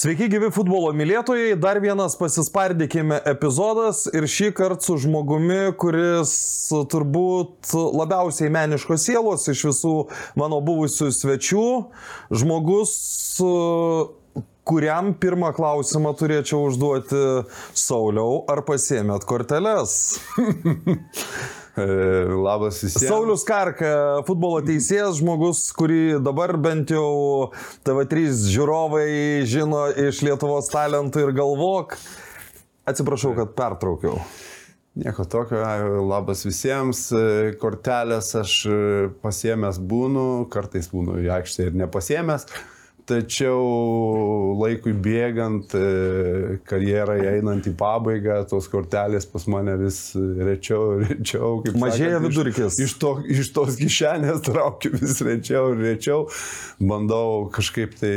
Sveiki, gyvi futbolo mylėtojai, dar vienas pasispardykime epizodas ir šį kartą su žmogumi, kuris turbūt labiausiai meniškos sielos iš visų mano buvusių svečių. Žmogus, kuriam pirmą klausimą turėčiau užduoti Sauliau, ar pasėmėt korteles? Labas visiems. Saulis Karka, futbolo teisėjas, žmogus, kurį dabar bent jau TV3 žiūrovai žino iš Lietuvos talentų ir galvok. Atsiprašau, kad pertraukiau. Nieko tokio, labas visiems. Kortelės aš pasiemęs būnu, kartais būnu į aikštę ir nepasiemęs. Tačiau laikui bėgant, e, karjerai einant į pabaigą, tos kortelės pas mane vis rečiau ir rečiau. Mažėja sakant, vidurkis. Iš, iš, to, iš tos kišenės traukiu vis rečiau ir rečiau. Bandau kažkaip tai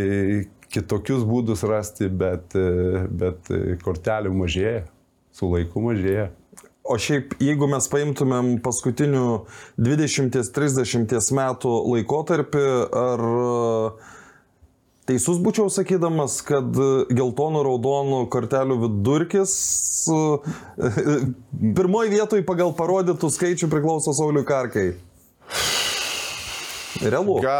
kitokius būdus rasti, bet, e, bet kortelių mažėja, su laiku mažėja. O šiaip, jeigu mes paimtumėm paskutinių 20-30 metų laikotarpį, ar Teisus būčiau sakydamas, kad geltonų raudonų kortelių vidurkis pirmoji vietoje pagal parodytų skaičių priklauso Sauliui Karkai. Realu. Ga,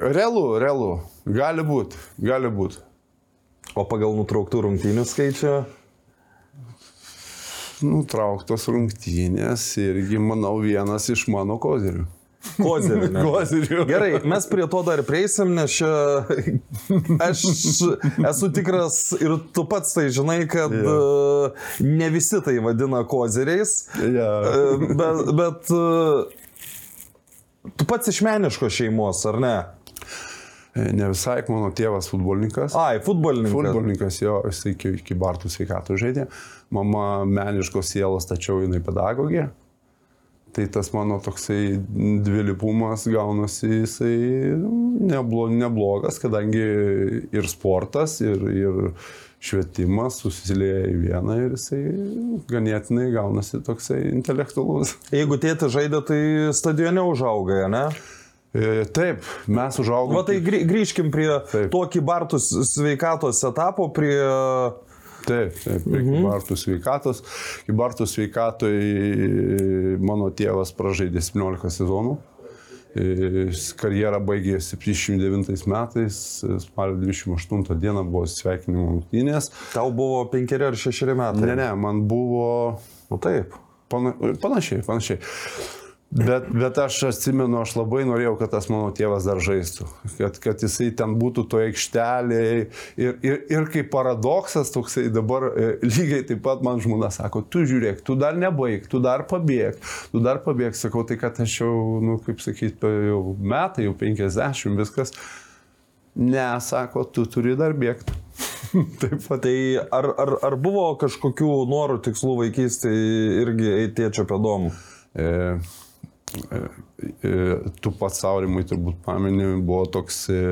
realu, realu. Gali būti, gali būti. O pagal nutrauktų rungtynių skaičių? Nutrauktos rungtynės irgi, manau, vienas iš mano kozerių. Kozerių. Kozerių. Gerai, mes prie to dar prieisim, nes čia aš esu tikras ir tu pats tai žinai, kad yeah. ne visi tai vadina kozeriais. Yeah. Bet, bet tu pats iš meniškos šeimos, ar ne? Ne visai, mano tėvas futbolininkas. Ai, futbolininkas. Futbolininkas jo, jis iki, iki Bartų sveikatų žaidė. Mama meniškos sielos, tačiau jinai pedagogė. Tai tas mano toksai dvilipumas gaunasi jisai neblo, neblogas, kadangi ir sportas, ir, ir švietimas susilieja į vieną ir jisai ganėtinai gaunasi toksai intelektualus. Jeigu tėti žaidė, tai stadione užaugai, ne? E, taip, mes užaugome. Va tai grįžkim prie taip. tokį Bartus sveikatos etapo, prie Taip, taip, mhm. Kybartų sveikatos. Kybartų sveikatoj mano tėvas pražaidė 17 sezonų. Karjerą baigė 79 metais, spalio 28 dieną buvo sveikinimo rungtynės. Tau buvo 5 ar 6 metai? Ne, ne, man buvo... O taip. Pana, panašiai, panašiai. Bet, bet aš atsimenu, aš labai norėjau, kad tas mano tėvas dar žaistų, kad, kad jisai ten būtų toje aikštelėje. Ir, ir, ir kaip paradoksas toksai dabar e, lygiai taip pat man žmona sako, tu žiūrėk, tu dar nebaig, tu dar pabėg, tu dar pabėg, sakau, tai kad aš jau, nu, kaip sakyti, jau metai, jau 50 viskas. Ne, sako, tu turi dar bėgti. Taip. Tai ar, ar, ar buvo kažkokių norų, tikslų vaikystėje irgi eiti tėčio pėdom? E, e, tu pats saurimai turbūt pameni, buvo toks e,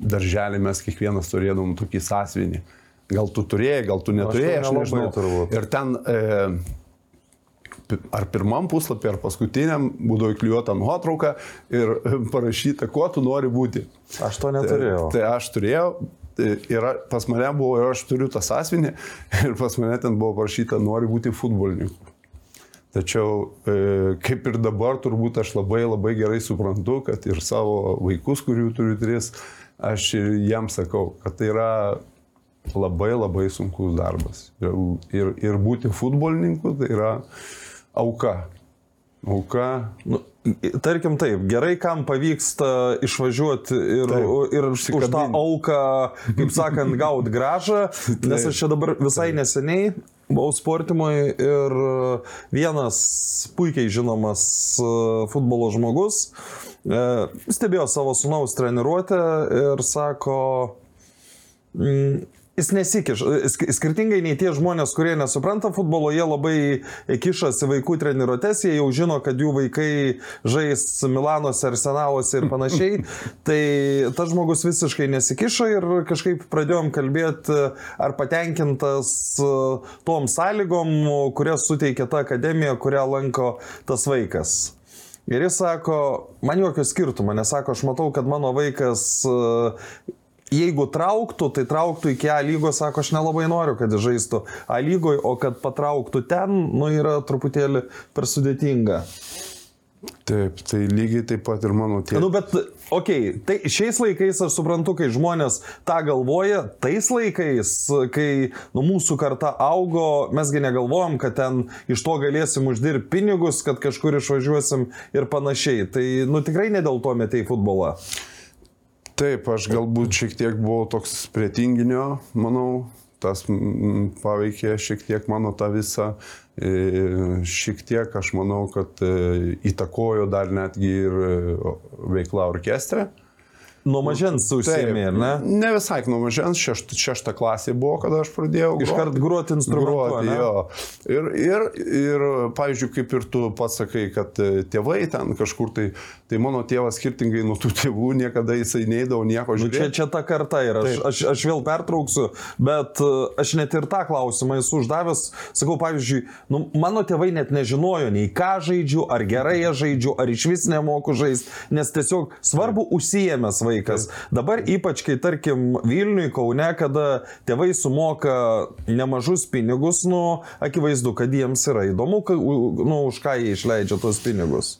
darželį mes kiekvienas turėdom tokį sąsvinį. Gal tu turėjai, gal tu neturėjai, aš, aš nežinau. Turbūt. Ir ten ar pirmam puslapį, ar paskutiniam būdavo įklijuota nuotrauka ir parašyta, kuo tu nori būti. Aš to neturėjau. Tai, tai aš turėjau, ir pas mane buvo, ir aš turiu tą sąsvinį, ir pas mane ten buvo parašyta, nori būti futbolininku. Tačiau e, kaip ir dabar turbūt aš labai labai gerai suprantu, kad ir savo vaikus, kurių turiu tris, aš ir jam sakau, kad tai yra labai labai sunkus darbas. Ir, ir, ir būti futbolininku tai yra auka. Auka. Nu, tarkim taip, gerai, kam pavyksta išvažiuoti ir, taip, ir už tą auką, kaip sakant, gauti gražą, nes aš čia dabar visai neseniai buvau sportimui ir vienas puikiai žinomas e, futbolo žmogus e, stebėjo savo sunaus treniruotę ir sako, jis nesikiš. Skirtingai nei tie žmonės, kurie nesupranta futbolo, jie labai kišasi vaikų treniruotės, jie jau žino, kad jų vaikai žais Milanuose, Arsenaluose ir panašiai. tai tas žmogus visiškai nesikišo ir kažkaip pradėjom kalbėti, ar patenkintas tom sąlygom, kurias suteikia ta akademija, kurią lanko tas vaikas. Ir jis sako, man jokio skirtumo, nes sako, aš matau, kad mano vaikas jeigu trauktų, tai trauktų iki A lygos, sako, aš nelabai noriu, kad žaistų A lygoje, o kad patrauktų ten, nu, yra truputėlį per sudėtinga. Taip, tai lygiai taip pat ir mano tėvas. Nu, bet, okei, okay, tai šiais laikais aš suprantu, kai žmonės tą galvoja, tais laikais, kai nu, mūsų karta augo, mesgi negalvojom, kad ten iš to galėsim uždirbti pinigus, kad kažkur išvažiuosim ir panašiai. Tai, nu, tikrai ne dėl to metai futbolą. Taip, aš galbūt šiek tiek buvau toks prie tinginio, manau, tas paveikė šiek tiek mano tą visą, e, šiek tiek aš manau, kad e, įtakojo dar netgi ir e, veikla orkestre. Nuo mažens užsiemė, ne? Ne visai nuo mažens, šešta, šešta klasė buvo, kada aš pradėjau. Iškart gruoti instrumentu. Gruoti, jo. Ir, ir, ir, pavyzdžiui, kaip ir tu pats sakai, kad tėvai ten kažkur tai, tai mano tėvas skirtingai nuo tų tėvų niekada jisai neįdavo nieko žiūrėti. Nu, čia, čia ta karta ir aš, aš, aš vėl pertrauksiu, bet aš net ir tą klausimą esu uždavęs. Sakau, pavyzdžiui, nu, mano tėvai net nežinojo nei ką žaidžiu, ar gerai žaidžiu, ar iš vis nemoku žaisti, nes tiesiog svarbu užsijėmęs vaikas vaikas. Dabar ypač, kai tarkim Vilniui, Kaune, kada tėvai sumoka nemažus pinigus, nu, akivaizdu, kad jiems yra įdomu, nu, už ką jie išleidžia tos pinigus.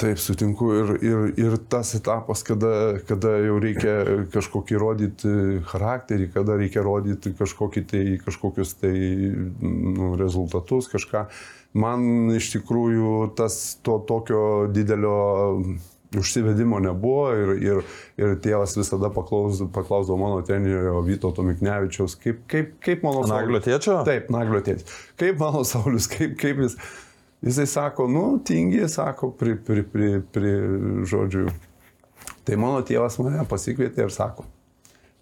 Taip, sutinku ir, ir, ir tas etapas, kada, kada jau reikia kažkokį rodyti charakterį, kada reikia rodyti kažkokį tai, kažkokius tai nu, rezultatus, kažką. Man iš tikrųjų tas to tokio didelio užsivedimo nebuvo ir, ir, ir tėvas visada paklausdavo, paklausdavo mano trenerio Vytauto Miknevičiaus, kaip, kaip, kaip mano... Naglio tėčio? Taip, Naglio tėčio. Kaip mano Saulis, kaip, kaip jis... Jisai sako, nu, tingi, sako, pri, pri, pri, pri žodžiu. Tai mano tėvas mane pasikvietė ir sako,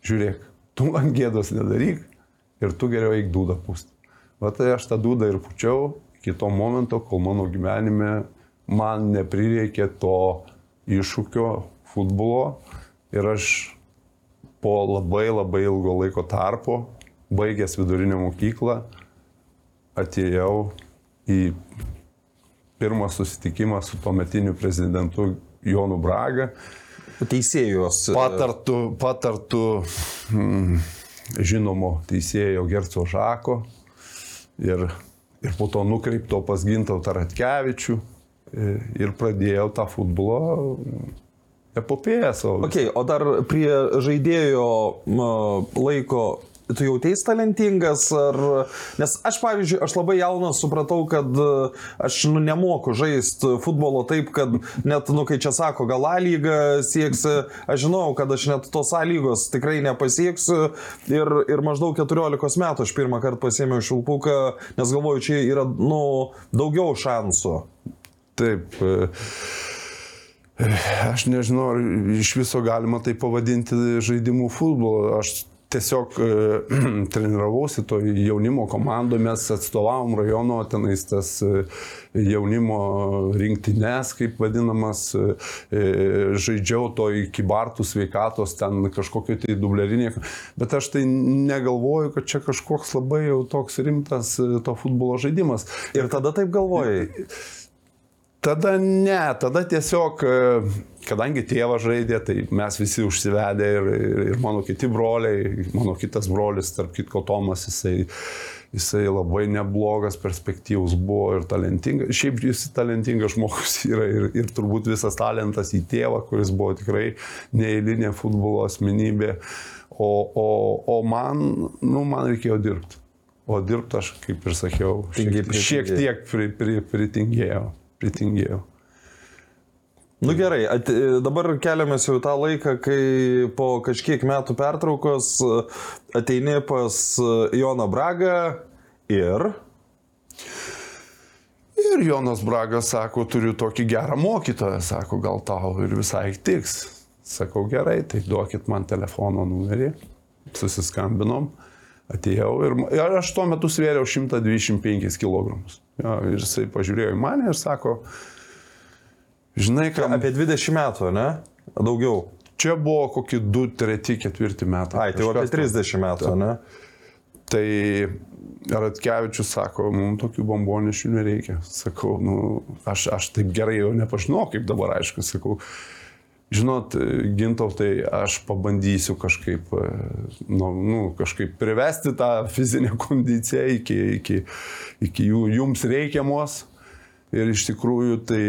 žiūrėk, tu man gėdos nedaryk ir tu geriau eik dūdą pūsti. Va tai aš tą dūdą ir pučiau iki to momento, kol mano gyvenime man neprireikė to iššūkio futbolo ir aš po labai labai ilgo laiko tarpo, baigęs vidurinę mokyklą, atėjau į pirmą susitikimą su tuometiniu prezidentu Jonu Braga. Teisėjos. Patartų, patartų mm, žinomo teisėjo Gerco Žako ir, ir po to nukreipto pas Gintautą Ratkevičių ir pradėjau tą futbolo epopėją savo. Okay, o dar prie žaidėjo laiko tu jauteis talentingas, ar... nes aš, pavyzdžiui, aš labai jaunas supratau, kad aš nu, nemoku žaisti futbolo taip, kad net, nu, kai čia sako, gal A lygą sieksi, aš žinau, kad aš net tos A lygos tikrai nepasieksiu ir, ir maždaug 14 metų aš pirmą kartą pasėmiau šilpuką, nes galvoju, čia yra, nu, daugiau šansų. Taip. E, e, aš nežinau, ar iš viso galima tai pavadinti žaidimų futbolo. Aš tiesiog e, treniravausi to jaunimo komando, mes atstovavom rajono tenais tas jaunimo rinktinės, kaip vadinamas, žaidžiau to iki bartų sveikatos, ten kažkokio tai dublerinė, bet aš tai negalvoju, kad čia kažkoks labai jau toks rimtas to futbolo žaidimas. Ir tada taip galvojai. Tada ne, tada tiesiog, e, kadangi tėvas žaidė, tai mes visi užsivedė ir, ir, ir mano kiti broliai, mano kitas brolis, tarp kitko Tomas, jisai, jisai labai neblogas, perspektyvus buvo ir talentingas. Šiaip jis talentingas žmogus yra ir, ir turbūt visas talentas į tėvą, kuris buvo tikrai neįlinė futbolo asmenybė. O, o, o man, nu, man reikėjo dirbti. O dirbti aš, kaip ir sakiau, šiek, šiek tiek pri, pri, pritingėjau pritingėjau. Nu gerai, at, dabar keliamės jau tą laiką, kai po kažkiek metų pertraukos ateini pas Joną Bragą ir... Ir Jonas Bragas sako, turiu tokį gerą mokytoją, sako, gal tau ir visai tiks. Sakau, gerai, tai duokit man telefono numerį. Susiskambinom, atėjau ir, ir aš tuo metu svėriau 125 kg. Jo, ir jisai pažiūrėjo į mane ir sako, žinai, ką... Apie 20 metų, ne? Daugiau. Čia buvo kokie 2, 3, 4 metai. Ai, tai jau apie 30 metų, ta. ne? Tai Ratkevičius sako, mums tokių bombonešių nereikia. Sakau, nu, aš, aš taip gerai jau nepažinau, kaip dabar aišku, sakau. Žinot, gintautai, aš pabandysiu kažkaip, nu, nu, kažkaip privesti tą fizinę kondiciją iki, iki, iki jų, jums reikiamos. Ir iš tikrųjų tai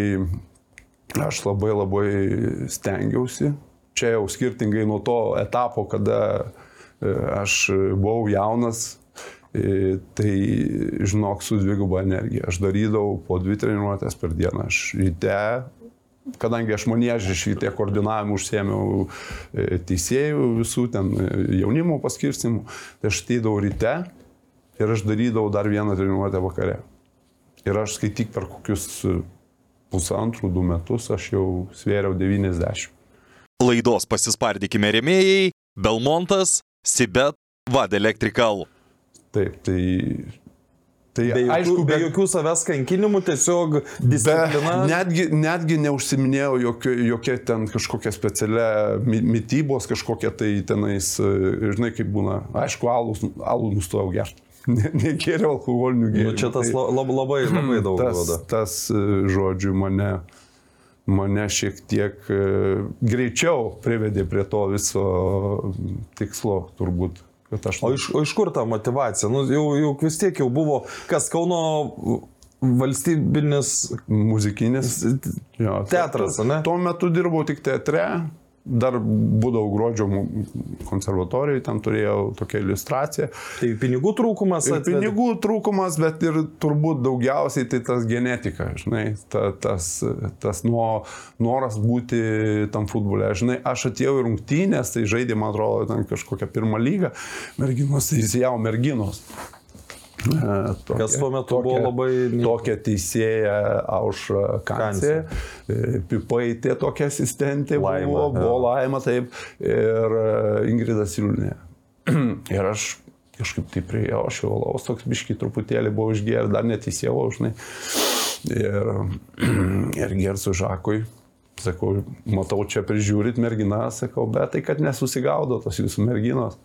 aš labai labai stengiausi. Čia jau skirtingai nuo to etapo, kada aš buvau jaunas, tai žinok su dviguba energija. Aš darydavau po dvi treniruotės per dieną. Aš ryte kadangi aš manėžį šitie koordinavimų užsėmiau e, teisėjų visų ten e, jaunimo paskirstimų, tai aš ateidavau ryte ir aš darydavau dar vieną treniruotę vakare. Ir aš skaityk per kokius pusantrų, du metus aš jau svėriau 90. Laidos pasispardykime remėjai Belmontas, Sibet, Vad Electrical. Taip, tai Tai be jokių, aišku, be, be jokių savęs kankinimų, tiesiog disciplina. Be, netgi, netgi neužsiminėjau jokia, jokia ten kažkokia specialia mytybos, kažkokia tai tenais, žinai, kaip būna, aišku, alų, alų nustojau gerti. Negeriau alkoholinių gėrimų. Nu, čia tas tai, lab, labai, labai daug tas, duoda. Tas, žodžiu, mane, mane šiek tiek greičiau privedė prie to viso tikslo, turbūt Aš... O, iš, o iš kur ta motivacija? Nu, jau, jau vis tiek jau buvo, kas Kauno valstybinis muzikinis jo, teatras, ne? Tuo metu dirbau tik teatre, dar būdavau gruodžio konservatorijoje, ten turėjau tokią iliustraciją. Tai pinigų trūkumas? Ir pinigų trūkumas, bet ir turbūt daugiausiai tai tas genetika, žinai, ta, tas, tas nuo, noras būti tam futbole. Žinai, aš atėjau į rungtynės, tai žaidė, man atrodo, ten kažkokią pirmą lygą, merginos, tai įsijau merginos. Tokia, Kas tuo metu tokia, buvo labai... Tokia teisėja Aušra Kancė, e, Pipaitė tokia asistentė laima, buvo, buvo Laima, taip, ir e, Ingrida Siliūnė. ir aš kažkaip taip prieėjau, aš jau laus toks biški truputėlį buvau išgėręs, dar neteisėjau, žinai. Ir, ir gersu Žakui, sakau, matau, čia prižiūrit merginą, sakau, bet tai kad nesusigaudo tos jūsų merginos.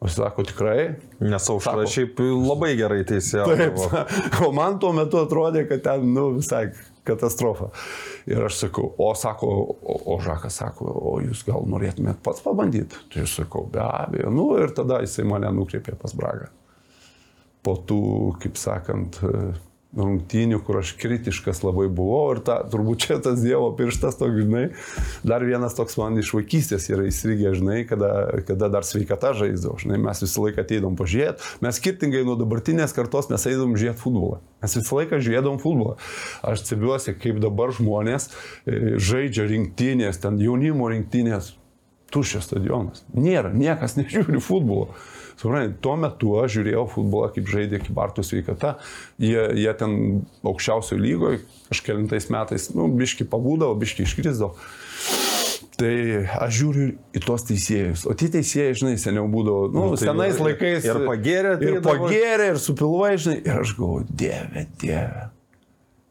O jis sako, tikrai. Nes aušra šiaip labai gerai teisėjo. Taip, o man tuo metu atrodė, kad ten, nu, visai katastrofa. Ir aš sakau, o sako, o, o Žakas sako, o jūs gal norėtumėt pats pabandyti? Tai aš sakau, be abejo. Nu ir tada jisai mane nukreipė pas Bragą. Po tų, kaip sakant, rungtynių, kur aš kritiškas labai buvau ir ta, turbūt čia tas Dievo pirštas, toks, žinai, dar vienas toks man iš vaikystės yra įstrigę, žinai, kada, kada dar sveikata žaisdavo, žinai, mes visą laiką ateidom pažiūrėti, mes skirtingai nuo dabartinės kartos mes eidom žiūrėti futbolą, mes visą laiką žiūrėdom futbolą. Aš stebiuosi, kaip dabar žmonės e, žaidžia rinktinės, ten jaunimo rinktinės, tuščias stadionas. Nėra, niekas nežiūri futbolo. Suprantate, tuo metu aš žiūrėjau futbolą, kaip žaidė Kibartų sveikata. Jie, jie ten aukščiausio lygoje kažkėlintais metais, nu, biški pabūdavo, biški iškrisdavo. Tai aš žiūriu į tos teisėjus. O tie teisėjai, žinai, seniau būdavo, nu, nu tai senais laikais. Ir pagėrė, tai ir pagėrė, ir supilvai, žinai. Ir aš galvoju, dieve, dieve.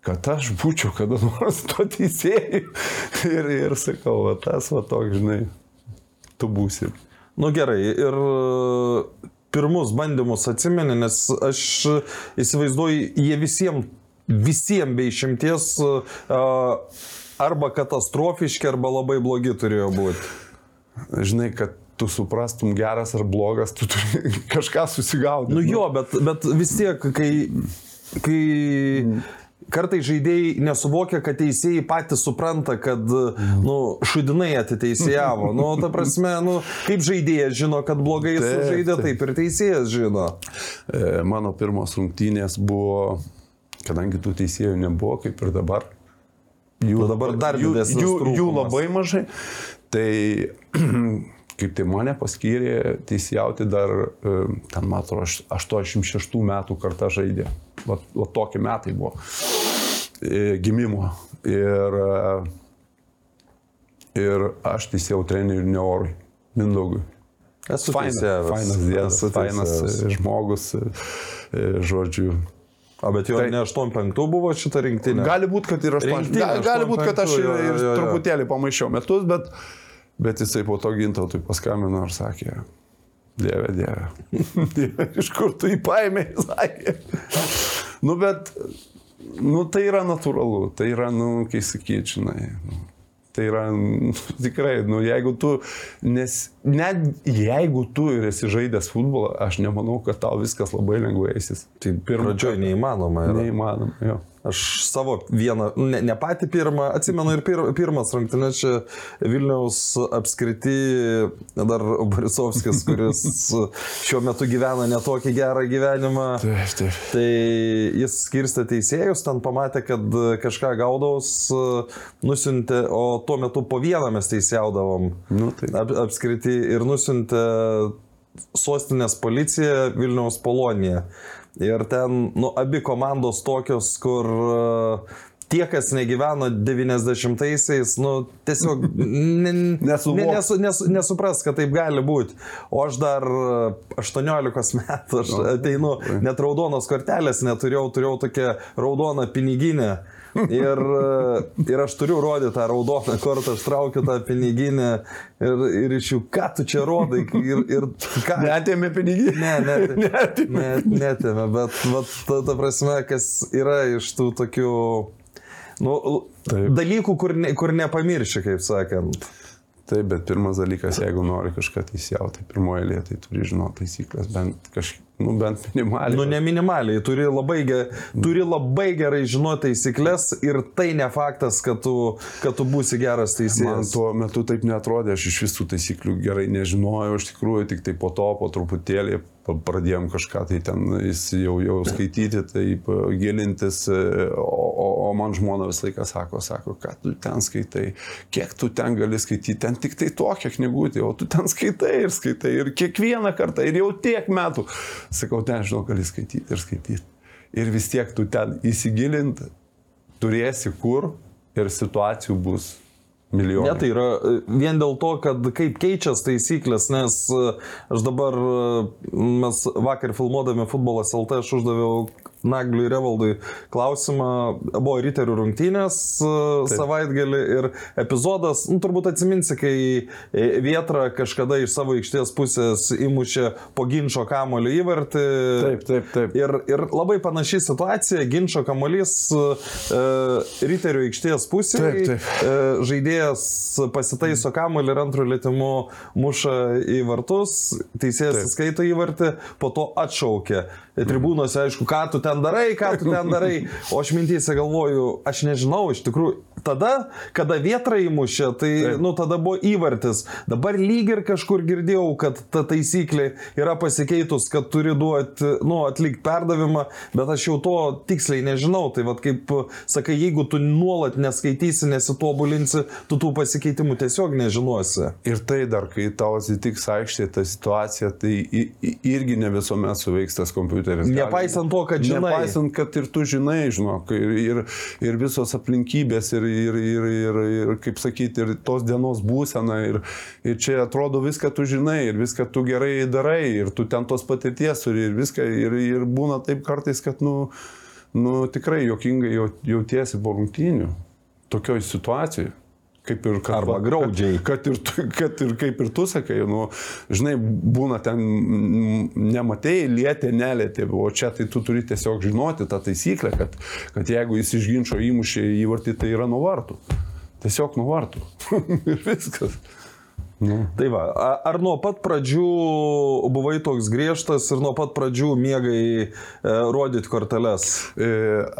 Kad aš būčiau kada nors to teisėjai. ir, ir sakau, va, tas va toks, žinai, tu būsi. Nu gerai, ir e, pirmus bandymus atsimeni, nes aš įsivaizduoju, jie visiems, visiems be išimties e, arba katastrofiški, arba labai blogi turėjo būti. Žinai, kad tu suprastum geras ar blogas, tu turi kažką susigaudyti. Nu jo, bet, bet vis tiek, kai, kai mm Kartai žaidėjai nesuvokia, kad teisėjai patys supranta, kad, nu, šudinai atiteisėjavo. Nu, ta prasme, nu, kaip žaidėjas žino, kad blogai jis žaidė, taip ir teisėjas žino. E, mano pirmos rungtynės buvo, kadangi tų teisėjų nebuvo, kaip ir dabar. Jų nu, dabar dar jų, jų, jų labai mažai. Tai kaip tai mane paskyrė teisėjauti dar, e, ten, atrodo, 86 metų kartą žaidė. Va, va tokie metai buvo e, gimimo. Ir, e, ir aš teisėjau trenerių Neorui, Mindaugui. Esu fainas, fainas dėdas, fainas žmogus, žodžiu. O bet jau tai, ne 85 buvo šita rinktinė. Gali būti, kad ir 8. Gali, gali būti, kad aš ir, ir truputėlį pamaišiau metus, bet, Bet jisai po to gintautui paskambino ir sakė, Dieve, Dieve. dieve iš kur tu jį paėmė, sakė. Nu, bet, nu, tai yra natūralu, tai yra, nu, kai sakyt, žinai, nu, Tai yra nu, tikrai, nu, jeigu tu, nes net jeigu tu ir esi žaidęs futbolą, aš nemanau, kad tau viskas labai lengvai eisis. Tai pradžioje neįmanoma. Yra. Neįmanoma, jo. Aš savo vieną, ne, ne patį pirmą, atsimenu ir pir, pirmas rungtynės čia Vilniaus apskriti, dar Borisovskis, kuris šiuo metu gyvena netokį gerą gyvenimą. Taip, taip. Tai jis skirstė teisėjus, ten pamatė, kad kažką gaudaus, nusintė, o tuo metu po vieną mes teisėjaudavom Nu, tai. ap, apskriti ir nusintė sostinės policija Vilniaus Polonija. Ir ten, nu, abi komandos tokios, kur uh, tie, kas negyveno 90-aisiais, nu, tiesiog ne, nesu, nesu, nesupras, kad taip gali būti. O aš dar uh, 18 metų, aš ateinu, net raudonos kortelės neturėjau, turėjau tokią raudoną piniginę. Ir, uh, ir aš turiu rodyti tą raudoną kortą, aš traukiu tą piniginę ir, ir iš jų, ką tu čia rodai ir, ir ką. Netėmė pinigį? Ne, net, net, netėmė, bet vat, ta, ta prasme, kas yra iš tų tokių nu, Taip. dalykų, kur, ne, kur nepamirši, kaip sakant. Taip, bet pirmas dalykas, jeigu nori kažką teisėjauti, tai pirmoje eilėje tai turi žinoti taisyklės, bent kažkaip, nu bent minimaliai. Nu, ne minimaliai, turi labai, ge, turi labai gerai žinoti taisyklės ir tai ne faktas, kad tu, kad tu būsi geras Man teisėjas. tuo metu taip netrodė, aš iš visų taisyklių gerai nežinojau, iš tikrųjų tik tai po to, po truputėlį pradėjom kažką tai ten jau, jau skaityti, taip gilintis, e, o, o, o man žmona visą laiką sako, sako, ką tu ten skaitai, kiek tu ten gali skaityti, ten tik tai tokia knygutė, o tu ten skaitai ir skaitai ir kiekvieną kartą ir jau tiek metų. Sakau, ten žinau, gali skaityti ir skaityti. Ir vis tiek tu ten įsigilinti turėsi kur ir situacijų bus milijonai. Ne, tai yra e, vien dėl to, kad kaip keičiasi taisyklės, nes e, aš dabar, e, mes vakar filmuodami futbolas LT, aš uždaviau Nagliui Revaldui klausimą, buvo Riterių rungtynės Taip. savaitgalį ir epizodas, nu, turbūt atsiminsi, kai e, Vietra kažkada iš savo aikštės pusės įmušė po ginčio kamulio įvartį. Taip, taip, taip. Ir, ir labai panaši situacija, ginčio kamuolys uh, Riterių aikštės pusėje. Taip, taip. E, žaidėjas pasitaiso kamuolį ir antrų lėtimu muša į vartus, teisėjas skaito įvartį, po to atšaukia. Tribūnose, aišku, ką tu ten darai, ką tu ten darai. O aš mintyse galvoju, aš nežinau, iš tikrųjų, tada, kada vietra įmušė, tai, Taip. nu, tada buvo įvartis. Dabar lyg ir kažkur girdėjau, kad ta taisyklė yra pasikeitus, kad turi duoti, nu, atlikti perdavimą, bet aš jau to tiksliai nežinau. Tai vad kaip sakai, jeigu tu nuolat neskaitysi, nesitobulinsi, tu tų pasikeitimų tiesiog nežinosi. Ir tai dar, kai tau atsitiks aikštėje ta situacija, tai irgi ne visuomet suveiks tas kompiuteris. Nepaisant to, kad žinai. Nepaisant, kad ir tu žinai, žinok, ir, ir, ir visos aplinkybės, ir, ir, ir, ir, ir, kaip sakyti, ir tos dienos būsena, ir, ir čia atrodo viską tu žinai, ir viską tu gerai darai, ir tu ten tos patirties turi, ir viską, ir, ir būna taip kartais, kad, nu, nu tikrai jokingai jau- jautiesi po rungtynių, tokioj situacijoje. Kaip ir kad, Arba graudžiai. Kad, kad, ir, tu- kad ir kaip ir tu sakai, nu, žinai, būna ten nematėjai, lietė, nelėtė, o čia tai tu turi tiesiog žinoti tą taisyklę, kad, kad jeigu jis iš ginčio įmušė įvartį, tai yra nuo vartų. Tiesiog nuo vartų. ir viskas. Nu. Tai va, ar nuo pat pradžių buvai toks griežtas ir nuo pat pradžių mėgai e, rodyti korteles? E,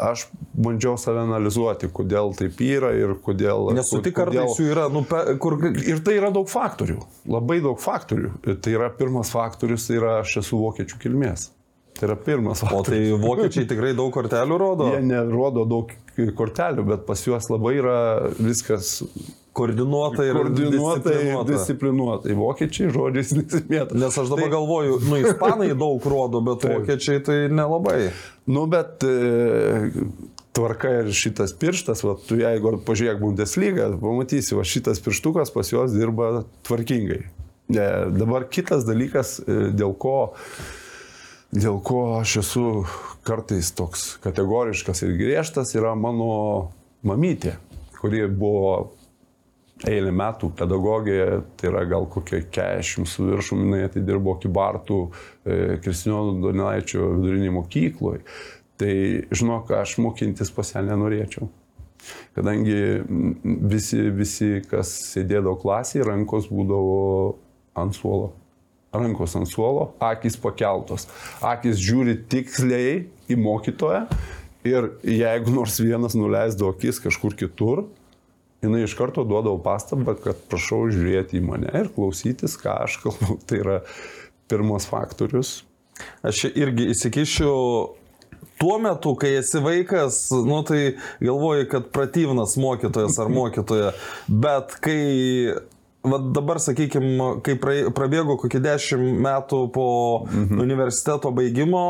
aš bandžiau save analizuoti, kodėl taip yra ir kodėl. Nesutik kodėl- kartais jų yra, nu, pe, kur... Ir tai yra daug faktorių, labai daug faktorių. Tai yra pirmas faktorius, tai yra aš esu vokiečių kilmės. Tai yra pirmas O tai vokiečiai tikrai daug kortelių rodo? Jie nerodo daug kortelių, bet pas juos labai yra viskas Koordinuotai ir koordinuotai, disciplinuota. disciplinuotai. Vokiečiai žodžiais nesimėta. Nes aš dabar galvoju, nu, ispanai daug rodo, bet Taip. vokiečiai tai nelabai. Nu, bet e, tvarka ir šitas pirštas, va, tu jeigu pažiūrėk Bundesliga, pamatysi, va, šitas pirštukas pas juos dirba tvarkingai. Ne, dabar kitas dalykas, e, dėl ko, dėl ko aš esu kartais toks kategoriškas ir griežtas, yra mano mamytė, kuri buvo eilę metų pedagogė, tai yra gal kokie 40 su viršum, jinai atidirbo Kibartų e, Kristino Donelaičio vidurinį mokykloje. Tai žinok, aš mokintis pas ją nenorėčiau. Kadangi visi, visi, kas sėdėdavo klasėje, rankos būdavo ant suolo. Rankos ant suolo, akis pakeltos. Akis žiūri tiksliai į mokytoją ir jeigu nors vienas nuleisdavo akis kažkur kitur, jinai iš karto duodavo pastabą, kad prašau žiūrėti į mane ir klausytis, ką aš kalbu. Tai yra pirmas faktorius. Aš irgi įsikišiu tuo metu, kai esi vaikas, nu tai galvoji, kad pratyvnas mokytojas ar mokytoja, bet kai Va dabar, sakykime, kai prabėgo kokį dešimt metų po mhm. universiteto baigimo,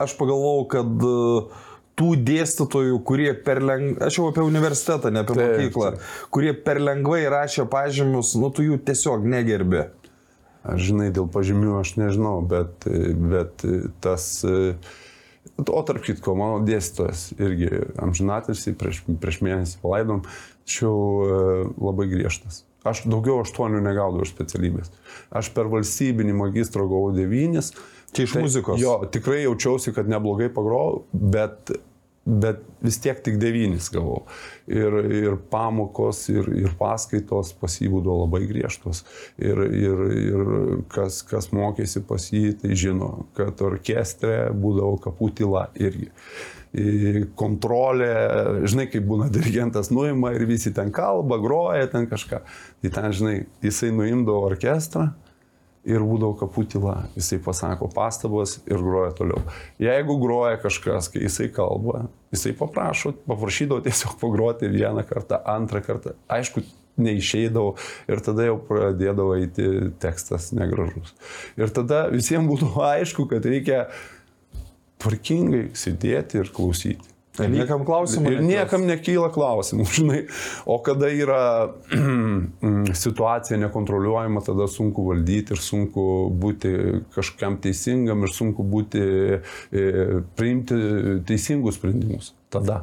aš pagalvojau, kad uh, tų dėstytojų, kurie per lengvai, aš jau apie universitetą, ne apie taip, mokyklą, taip. kurie per lengvai rašė pažymius, nu tu jų tiesiog negerbi. Aš žinai, dėl pažymių aš nežinau, bet, bet tas, o tarp kitko, mano dėstytojas irgi amžinatis, prieš, prieš mėnesį palaidom, tačiau e, labai griežtas. Aš daugiau aštuonių negaudavau specialybės. Aš per valstybinį magistro gavau devynis. Čia iš tai, muzikos. Jo, tikrai jaučiausi, kad neblogai pagrojau, bet bet vis tiek tik devynis gavau. Ir, ir pamokos, ir, ir paskaitos pas jį būdavo labai griežtos. Ir, ir, ir kas, kas mokėsi pas jį, tai žino, kad orkestre būdavo kapų tyla irgi. Kontrolė, žinai, kaip būna dirigentas nuima ir visi ten kalba, groja ten kažką. Tai ten, žinai, jisai nuimdavo orkestrą ir būdavo kapų tyla. Jisai pasako pastabas ir groja toliau. Jeigu groja kažkas, kai jisai kalba, jisai paprašo, paprašydavo tiesiog pagroti vieną kartą, antrą kartą. Aišku, neišeidavo ir tada jau pradėdavo eiti tekstas negražus. Ir tada visiems būtų aišku, kad reikia tvarkingai sėdėti ir klausyti. Ir niekam klausimų. Ir niekam nekyla klausimų, žinai. O kada yra situacija nekontroliuojama, tada sunku valdyti ir sunku būti kažkam teisingam ir sunku būti, e, priimti teisingus sprendimus. Tada.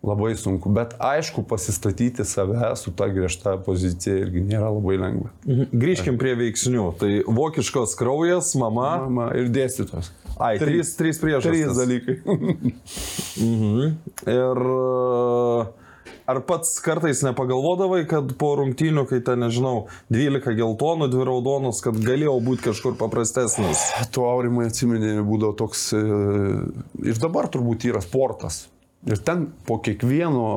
Labai sunku, bet aišku, pasistatyti save su ta griežta pozicija irgi nėra labai lengva. Mhm. Grįžkim prie veiksnių. Tai vokiškos kraujas, mama. Mama ir dėstytos. Ai, trys, trys priežastys. Trys dalykai. mhm. Ir ar pats kartais nepagalvodavai, kad po rungtynių, kai ten, nežinau, 12 geltonų, 2 raudonus, kad galėjo būti kažkur paprastesnis? Tuo aurimai atsiminė, būdavo toks e, ir dabar turbūt yra sportas Ir ten po kiekvieno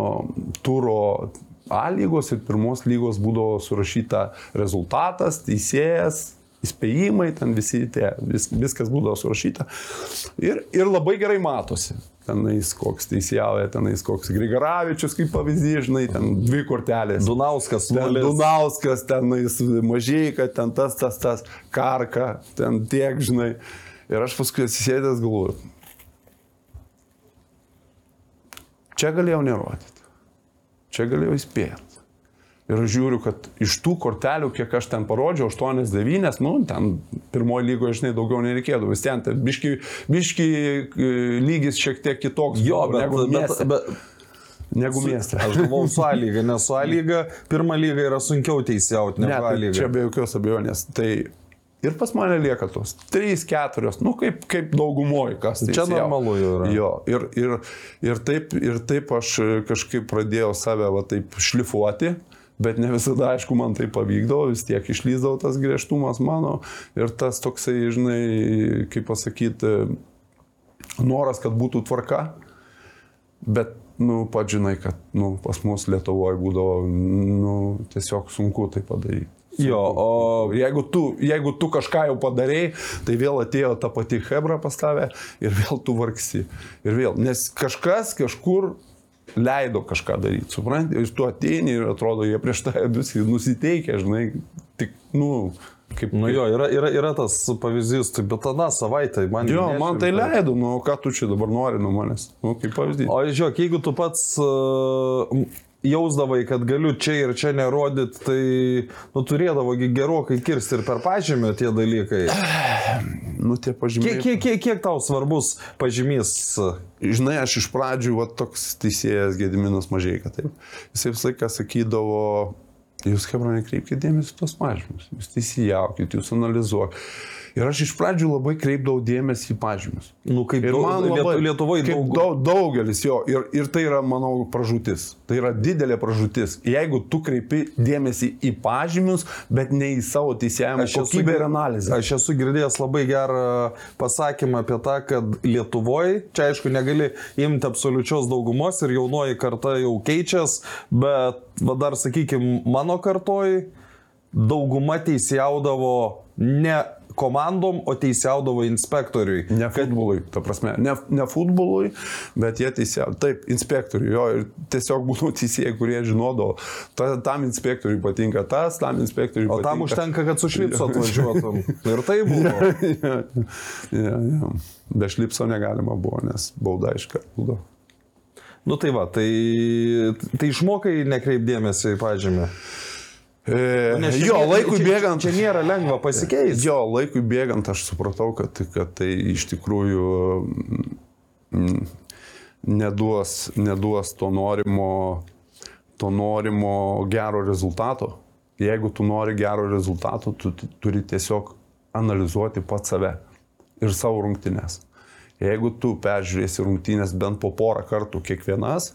turo A lygos ir pirmos lygos būdavo surašyta rezultatas, teisėjas, įspėjimai, ten visi tie, vis, viskas būdavo surašyta. Ir, ir labai gerai matosi. Tenais koks teisėjauja, tenais koks Grigaravičius, kaip pavyzdys, žinai, ten dvi kortelės. Dunauskas, ten Dunauskas, tenais mažai, kad ten tas, tas, tas, karka, ten tiek, žinai. Ir aš paskui atsisėdęs galvoju, Čia galėjau nerodyti. Čia galėjau įspėti. Ir aš žiūriu, kad iš tų kortelių, kiek aš ten parodžiau, 8-9, nu, ten pirmoji lygoje, žinai, daugiau nereikėdavo. Vis ten, tai biški, biški e, lygis šiek tiek kitoks. Jo, bet, negu bet, bet, negu mieste. Aš galvoju, su A lyga, nes su A lyga, pirmą lygą yra sunkiau teisėjauti negu ne, A lyga. Čia be jokios abejonės. Tai Ir pas mane lieka tos 3-4, nu kaip, kaip daugumoji, kas tai. Čia normalu jau yra. Jo, ir, ir, ir, taip, ir taip aš kažkaip pradėjau save va taip šlifuoti. Bet ne visada, aišku, man tai pavykdavo, vis tiek išlyzdavo tas griežtumas mano ir tas toksai, žinai, kaip pasakyti, noras, kad būtų tvarka. Bet, nu, pat žinai, kad, nu, pas mus Lietuvoje būdavo, nu, tiesiog sunku tai padaryti. Jo, o jeigu tu, jeigu tu kažką jau padarėjai, tai vėl atėjo ta pati Hebra pas tave ir vėl tu vargsi. Ir vėl, nes kažkas kažkur leido kažką daryti, supranti, ir tu ateini ir atrodo, jie prieš tai visi nusiteikia, žinai, tik, nu, Kaip, nu jo, yra, yra, yra tas pavyzdys, tai bet tada savaitę man... Jo, man tai leido, nu ką tu čia dabar nori nuo manęs, nu kaip pavyzdys. O žiūrėk, jeigu tu pats uh, jausdavai, kad galiu čia ir čia nerodyti, tai nu, turėdavo gerokai kirsti ir per pažymį tie dalykai. Nu, tie pažymiai. Kiek, kiek, kiek, kiek tau svarbus pažymys? Žinai, aš iš pradžių, va, toks teisėjas Gediminas mažai, kad taip. Jis visą laiką sakydavo, jūs, Hebra, nekreipkite dėmesį tos mažymus, jūs teisijaukit, jūs analizuokit. Ir aš iš pradžių labai kreipdavau dėmesį į pažymius. Nu, kaip Ir man labai, Lietuvoje kaip daug. daug, daugelis jo. Ir, ir tai yra, manau, pražūtis. Tai yra didelė pražūtis. Jeigu tu kreipi dėmesį į pažymius, bet ne į savo teisėjimą kokybę ir analizę. Aš esu girdėjęs labai gerą pasakymą apie tą, kad Lietuvoje, čia aišku, negali imti absoliučios daugumos ir jaunoji karta jau keičias, bet va, dar, sakykime, mano kartoj dauguma teisėjaudavo ne komandom, o teisėjaudavo inspektoriui. Ne futbolui, ta prasme, ne, ne futbolui, bet jie teisėjau. Taip, inspektoriui, jo, ir tiesiog būtų teisėjai, kurie žinodavo, ta, tam inspektoriui patinka tas, tam inspektoriui O patinka. tam užtenka, kad su šlipsu atvažiuotum. Ir tai buvo. ja, ja, ja. Be šlipso negalima buvo, nes bauda iš karto būdavo. Nu tai va, tai, tai išmokai nekreipdėmėsi į pažymį. E, Nes čia jo, nė- laikui čia, bėgant. Čia nėra lengva pasikeisti. Jo, laikui bėgant aš supratau, kad, kad tai iš tikrųjų mm, neduos, neduos to norimo, to norimo gero rezultato. Jeigu tu nori gero rezultato, tu tu turi tiesiog analizuoti pat save ir savo rungtynes. Jeigu tu peržiūrėsi rungtynės bent po porą kartų kiekvienas,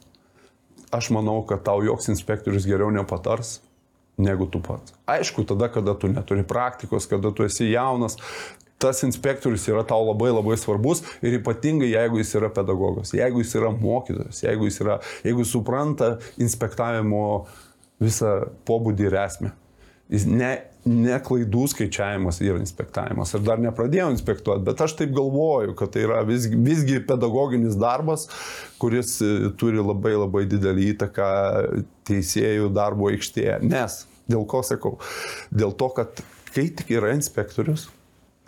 aš manau, kad tau joks inspektorius geriau nepatars negu tu pats. Aišku, tada, kada tu neturi praktikos, kada tu esi jaunas, tas inspektorius yra tau labai labai svarbus ir ypatingai jeigu jis yra pedagogas, jeigu jis yra mokytojas, jeigu jis, yra, jeigu jis supranta inspektavimo visą pobūdį ir esmę. Jis ne, ne klaidų skaičiavimas yra inspektavimas. Aš dar nepradėjau inspektuoti, bet aš taip galvoju, kad tai yra visgi, visgi pedagoginis darbas, kuris e, turi labai labai didelį įtaką teisėjų darbo aikštėje. Nes, dėl ko sakau? Dėl to, kad kai tik yra inspektorius,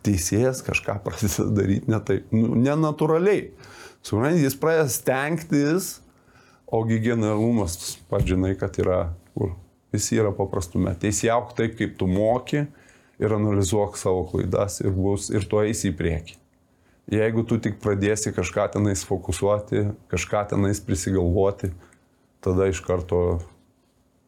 teisėjas kažką pradeda daryti ne taip, nu, nenatūraliai. Suprantate, jis pradeda stengtis, ogi generalumas, pats žinai, kad yra kur. Jis yra paprastume. Teisėjauk taip, kaip tu moki ir analizuok savo klaidas ir, bus, ir tu eisi į priekį. Jeigu tu tik pradėsi kažką tenais fokusuoti, kažką tenais prisigalvoti, tada iš karto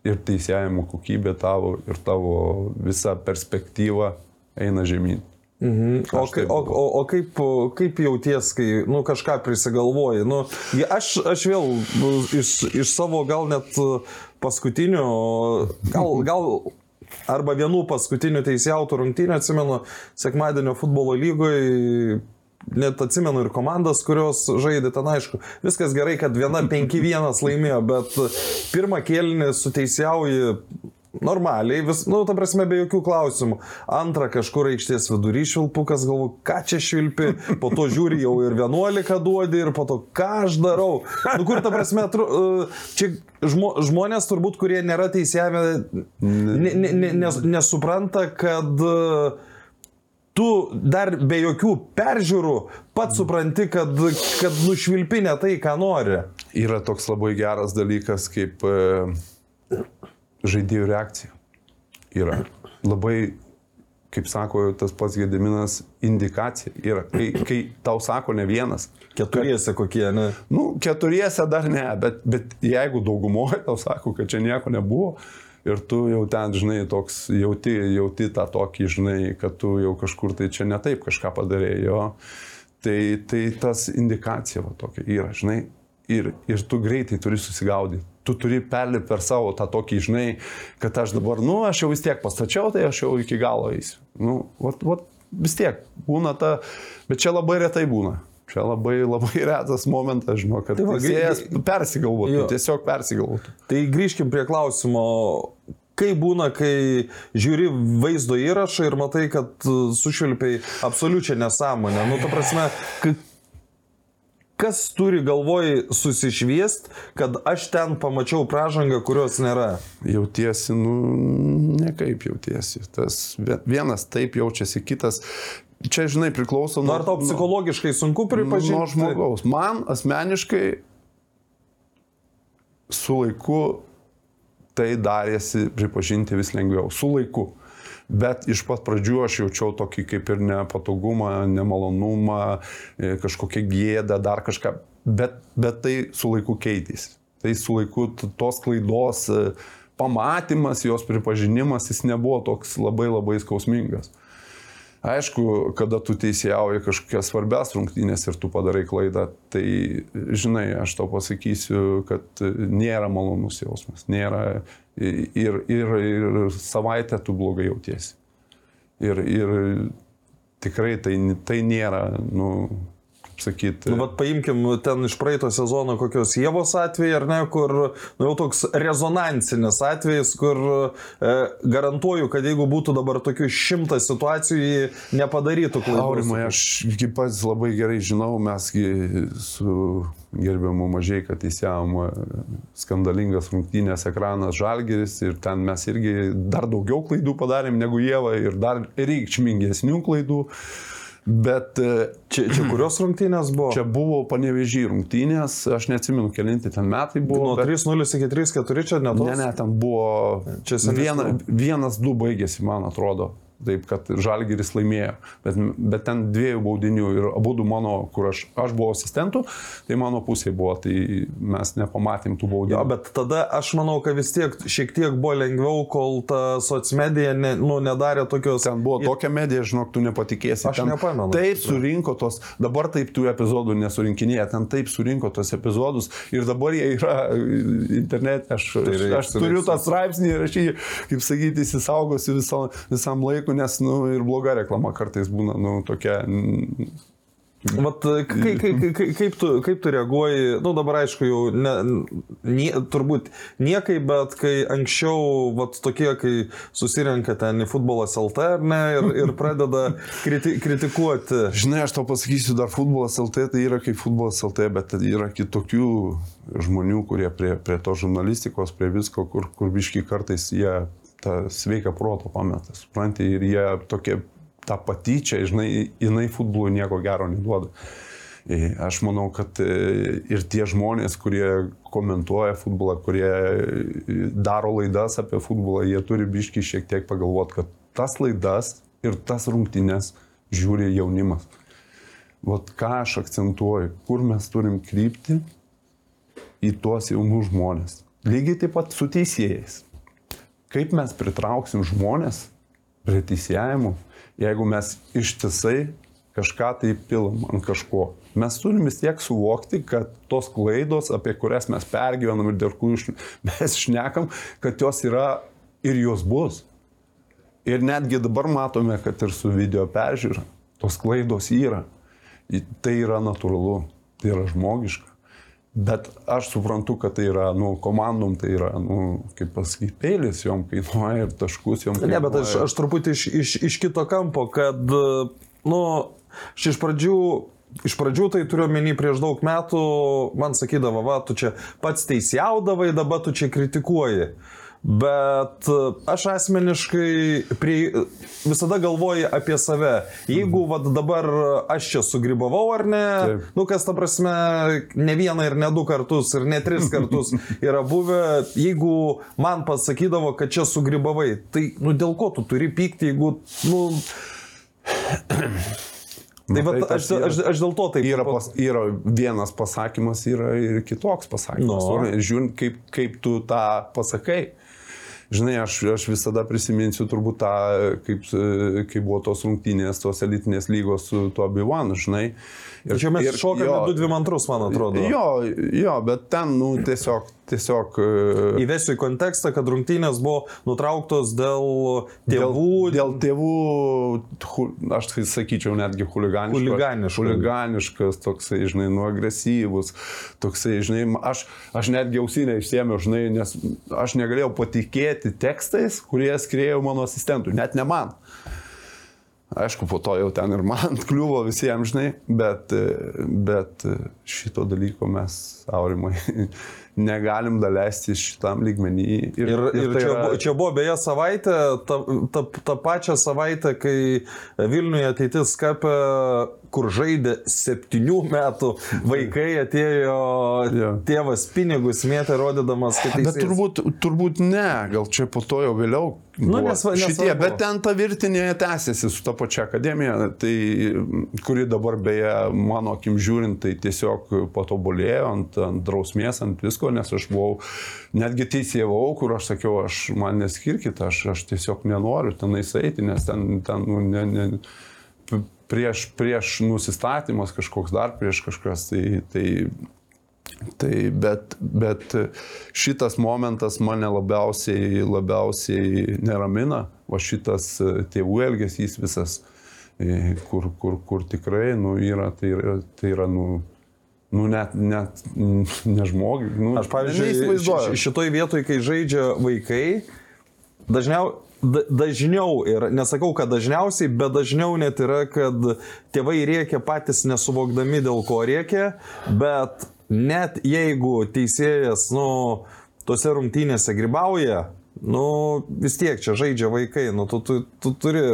ir teisėjimo kokybė tavo, ir tavo visa perspektyva eina žemyn. Mhm. O, Aš kai, taip o, o, o kaip, kaip jauties, kai nu, kažką prisigalvoji? Nu, aš, aš vėl nu, iš, iš savo gal net paskutinių, gal, gal arba vienų paskutinių teisėjautų rungtynių atsimenu, sekmadienio futbolo lygoje net atsimenu ir komandas, kurios žaidė ten, aišku, viskas gerai, kad viena 5-1 laimėjo, bet pirmą kėlinį suteisėjauji normaliai, vis, nu, ta prasme, be jokių klausimų. Antra, kažkur aikštės vidury švilpukas, galvo, ką čia švilpi, po to žiūri jau ir 11 duodi ir po to, ką aš darau. Nu, kur ta prasme, tru, uh, čia žmo, žmonės turbūt, kurie nėra teisėjami, ne, ne, ne, nes, nesupranta, kad uh, tu dar be jokių peržiūrų pats supranti, kad, kad nušvilpi ne tai, ką nori. Yra toks labai geras dalykas kaip e, žaidėjų reakcija. Yra labai, kaip sako tas pats Gediminas, indikacija. Yra, kai, kai tau sako ne vienas. Keturiese kokie, ne? Nu, keturiese dar ne, bet, bet jeigu daugumoje tau sako, kad čia nieko nebuvo ir tu jau ten, žinai, toks jauti, jauti tą tokį, žinai, kad tu jau kažkur tai čia ne taip kažką padarėjai, tai, tai tas indikacija va tokia yra, žinai, ir, ir tu greitai turi susigaudyti. Tu turi perlipti per savo tą tokį, žinai, kad aš dabar, nu, aš jau vis tiek pastačiau, tai aš jau iki galo eisiu. Nu, vat, vat, vis tiek būna ta, bet čia labai retai būna. Čia labai, labai retas momentas, žinau, kad Tai va, teisėjas persigalvotų, Jo. tiesiog persigalvotų. Tai grįžkim prie klausimo. Kaip būna, kai žiūri vaizdo įrašą ir matai, kad sušvilpiai absoliučią nesąmonę. Nu, ta prasme, ka- kas turi galvoj susišviest, kad aš ten pamačiau pražangą, kurios nėra. Jautiesi, nu, nekaip jautiesi. Tas vie- vienas taip jaučiasi, kitas. Čia, žinai, priklauso Nu, ar tau psichologiškai sunku pripažinti? Nuo žmogaus. Man asmeniškai su laiku tai darėsi pripažinti vis lengviau. Su laiku. Bet iš pat pradžių aš jaučiau tokį kaip ir nepatogumą, nemalonumą, e, kažkokią gėdą, dar kažką. Bet, bet tai su laiku keitėsi. Tai su laiku tos klaidos e, pamatymas, jos pripažinimas, jis nebuvo toks labai labai skausmingas. Aišku, kada tu teisėjauji kažkokias svarbias rungtynės ir tu padarai klaidą, tai žinai, aš tau pasakysiu, kad nėra malonus jausmas. Nėra ir, ir, ir savaitę tu blogai jautiesi. Ir, ir tikrai tai, tai nėra, nu, sakyti. Nu, bet paimkim ten iš praeito sezono kokios Jėvos atvejai, ar ne, kur nu, jau toks rezonansinis atvejis, kur e, garantuoju, kad jeigu būtų dabar tokių šimtas situacijų, jį nepadarytų klaidų. Aurimai, aš kaip pats labai gerai žinau, mesgi su gerbiamu mažai, kad įsiavom skandalingas rungtynės ekranas Žalgeris ir ten mes irgi dar daugiau klaidų padarėm negu Jėva ir dar reikšmingesnių klaidų. Bet e, čia, čia kurios rungtynės buvo? Čia buvo panevežį rungtynės, aš neatsimenu, kelinti ten metai buvo. Nuo bet... 3-0 iki 3-4 čia netos? Ne, ne, ten buvo. Čia viena, vienas, du baigėsi, man atrodo taip kad Žalgiris laimėjo. Bet, bet ten dviejų baudinių ir abu du mano, kur aš, aš buvau asistentų, tai mano pusėje buvo, tai mes nepamatėm tų baudinių. Jo, bet tada aš manau, kad vis tiek šiek tiek buvo lengviau, kol ta socmedija ne, nu, nedarė tokios... Ten buvo tokia medija, žinok, tu nepatikėsi. Aš ten nepamenu. Taip surinko tos, dabar taip tų epizodų nesurinkinėja, ten taip surinko tos epizodus ir dabar jie yra internete. Aš, tai aš, aš turiu tą straipsnį ir aš jį, kaip sakyti, įsisaugosiu visam, visam laikui dalykų, nes nu, ir bloga reklama kartais būna nu, tokia. Vat, kaip, kaip, kaip, kaip, tu, kaip tu reaguoji, nu dabar aišku jau, ne, nie, turbūt niekai, bet kai anksčiau, vat tokie, kai susirenka ten į futbolas LT ne, ir, ir pradeda kriti, kritikuoti. Žinai, aš tau pasakysiu, dar futbolas LT tai yra kaip futbolas LT, bet yra kitokių žmonių, kurie prie, prie to žurnalistikos, prie visko, kur, kur biški kartais jie tą sveiką protą pameta, supranti, ir jie tokie, tą patyčią, žinai, jinai futbolui nieko gero neduoda. E, aš manau, kad e, ir tie žmonės, kurie komentuoja futbolą, kurie e, daro laidas apie futbolą, jie turi biški šiek tiek pagalvoti, kad tas laidas ir tas rungtynės žiūri jaunimas. Vat ką aš akcentuoju, kur mes turim krypti į tuos jaunus žmonės. Lygiai taip pat su teisėjais kaip mes pritrauksim žmonės prie teisėjimų, jeigu mes ištisai kažką tai pilam ant kažko. Mes turim vis tiek suvokti, kad tos klaidos, apie kurias mes pergyvenam ir dėl kurių mes šnekam, kad jos yra ir jos bus. Ir netgi dabar matome, kad ir su video peržiūra, tos klaidos yra. Tai yra natūralu, tai yra žmogiška. Bet aš suprantu, kad tai yra, nu, komandom tai yra, nu, kaip pasakyti, peilis jom kainuoja ir taškus jom kainuoja. Ne, bet aš, aš truputį iš, iš, iš kito kampo, kad, nu, aš iš pradžių Iš pradžių tai turiu menį prieš daug metų, man sakydavo, va, tu čia pats teisjaudavai, dabar tu čia kritikuoji. Uh, Bet e, aš asmeniškai prie, visada galvoju apie save. Jeigu vat, dabar aš čia sugribavau ar ne, Taip. nu kas ta prasme, ne vieną ir ne du kartus ir ne tris kartus yra buvę, jeigu man pasakydavo, kad čia sugribavai, tai nu dėl ko tu turi pykti, jeigu, nu... Tai, va, aš, aš, aš dėl to taip. Yra, pas, yra vienas pasakymas, yra ir kitoks pasakymas. No. Žiūrint, kaip, kaip tu tą pasakai. Žinai, aš, aš visada prisiminsiu turbūt tą, kaip, kaip buvo tos rungtynės, tos elitinės lygos su tuo Bivanu, žinai. Ir čia mes šokame 2-2 man atrodo. Jo, jo, bet ten, nu, tiesiog tiesiog... E, Įvesiu į kontekstą, kad rungtynės buvo nutrauktos dėl tėvų. Dėl, dėl tėvų, aš tai sakyčiau, netgi huliganiškas. Huliganiškas. Huliganiškas, toksai, žinai, nu agresyvus, toksai, žinai, aš, aš netgi ausinę išsėmiau, žinai, nes aš negalėjau patikėti tekstais, kurie skrėjo mano asistentų, net ne man. Aišku, po to jau ten ir man kliuvo visiems, žinai, bet, bet šito dalyko mes, aurimai, negalim daleisti šitam lygmenį. Ir, ir, ir, ir tai čia, yra... čia buvo beje savaitė, tą ta, ta pačią savaitę, kai Vilniuje ateitis kapė kur žaidė septynių metų vaikai, atėjo yeah. tėvas pinigus mėtė, rodydamas, kad tai... Bet turbūt, turbūt ne, gal čia po to jau vėliau. Nu, nesva, šitie, bet ten ta virtinė tęsiasi su ta pačia akademija, tai, kuri dabar beje, mano akim žiūrint, tai tiesiog patobulėjo ant, ant drausmės, ant visko, nes aš buvau, netgi teisėjau, kur aš sakiau, aš man neskirkit, aš, aš tiesiog nenoriu tenais eiti, nes ten, ten nu, ne, ne, prieš, prieš nusistatymas kažkoks dar, prieš kažkas, tai, tai, tai bet, bet šitas momentas mane labiausiai, labiausiai neramina, o šitas e, tėvų elgesys visas, e, kur, kur, kur tikrai, nu, yra, tai yra, tai yra, nu, nu, net, net nežmogi. Nu, Aš, pavyzdžiui, šitoj vietoj, kai žaidžia vaikai, dažniau, da, dažniau ir nesakau, kad dažniausiai, bet dažniau net yra, kad tėvai rėkia patys nesuvokdami, dėl ko rėkia, bet net jeigu teisėjas, nu, tose rungtynėse gribauja, nu, vis tiek čia žaidžia vaikai, nu, tu, tu, tu turi...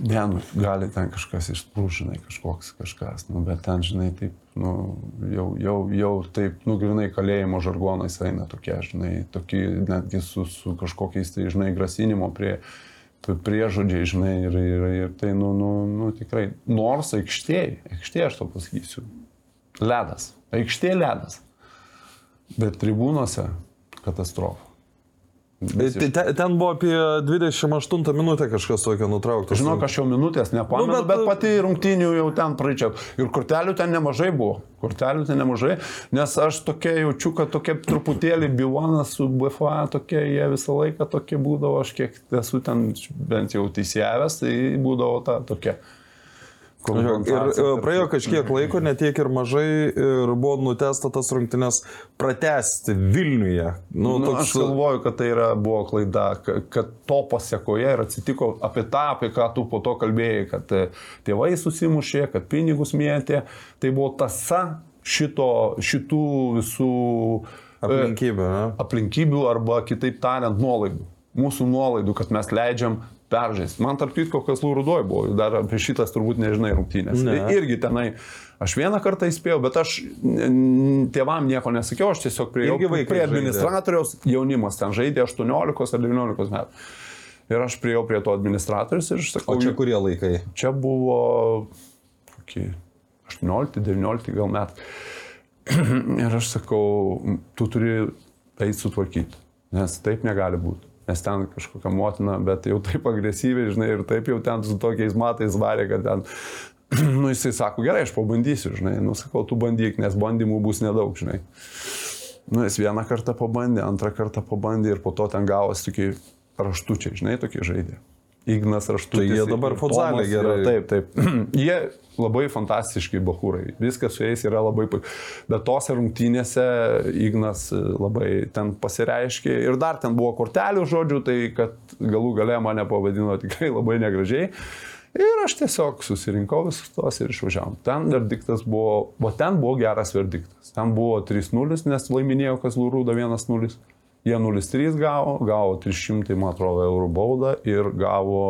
Ne, nu, gali ten kažkas išprūžinai, kažkoks kažkas, nu, bet ten, žinai, taip, nu, jau, jau, jau taip, nu, grinai kalėjimo žargonais eina tokie, žinai, tokie netgi su, su kažkokiais, tai, žinai, grasinimo prie, priežodžiai, žinai, ir, ir, ir tai, nu, nu, nu, tikrai, nors aikštėje, aikštėje aš to pasakysiu, ledas, aikštė ledas, bet tribūnose katastrofa. Tai te, ten buvo apie 28 minutę kažkas tokio nutrauktas. Žinok, aš jau minutės nepamenu, Nu, bet- bet, bet pati rungtynių jau ten praeičiau. Ir kortelių ten nemažai buvo. Kortelių ten nemažai, nes aš tokia jaučiu, kad tokia truputėlį bilonas su BFA, tokie jie visą laiką tokie būdavo, aš kiek esu ten bent jau teisėjęs, tai būdavo ta tokia. Ir e, praėjo kažkiek laiko, netiek ir mažai, ir buvo nutesta tas rungtynes pratesti Vilniuje. Nu, Nu, toks, aš galvoju, kad tai yra, buvo klaida, ka- kad to pasiekoje ir atsitiko apie tą, apie ką tu po to kalbėjai, kad e, tėvai susimušė, kad pinigus mėtė. Tai buvo tasa šito, šitų visų e, aplinkybė. ne? aplinkybių arba kitaip tariant nuolaidų. Mūsų nuolaidų, kad mes leidžiam peržaisti. Man tarp kitko, kas lūrudoj buvo, dar apie šitas turbūt nežinai rungtynės. Ne. Tai irgi tenai, aš vieną kartą įspėjau, bet aš tėvam nieko nesakiau, aš tiesiog prie, prie žaidė. administratoriaus jaunimas ten žaidė 18 ar 19 metų. Ir aš priejau prie to administratorius ir aš sakau, O čia kurie laikai? Čia buvo kokie 18-19 gal metai. Ir aš sakau, tu turi eiti sutvarkyti, nes taip negali būti. Nes ten kažkokia motina, bet jau taip agresyviai, žinai, ir taip jau ten su tokiais matais varė, kad ten, nu jisai sako, gerai, aš pabandysiu, žinai, nu sakau, tu bandyk, nes bandymų bus nedaug, žinai. Nu, jis vieną kartą pabandė, antrą kartą pabandė ir po to ten gavosi tokie raštučiai, žinai, tokie žaidė. Ignas raštutis. Tai jie dabar Tomas, gerai. Taip, taip. jie labai fantastiški bahūrai. Viskas su jais yra labai... puiku. Bet tose rungtynėse Ignas labai ten pasireiškė ir dar ten buvo kortelių žodžių, tai kad galų gale mane pavadino tikrai labai negražiai. Ir aš tiesiog susirinkau visus tos ir išvažiavom. Ten verdiktas buvo, o ten buvo geras verdiktas. Ten buvo 3-0, nes laiminėjo Kazlų Rūda 1-0. Jie 0-3 gavo, gavo 300, man atrodo, eurų baudą ir gavo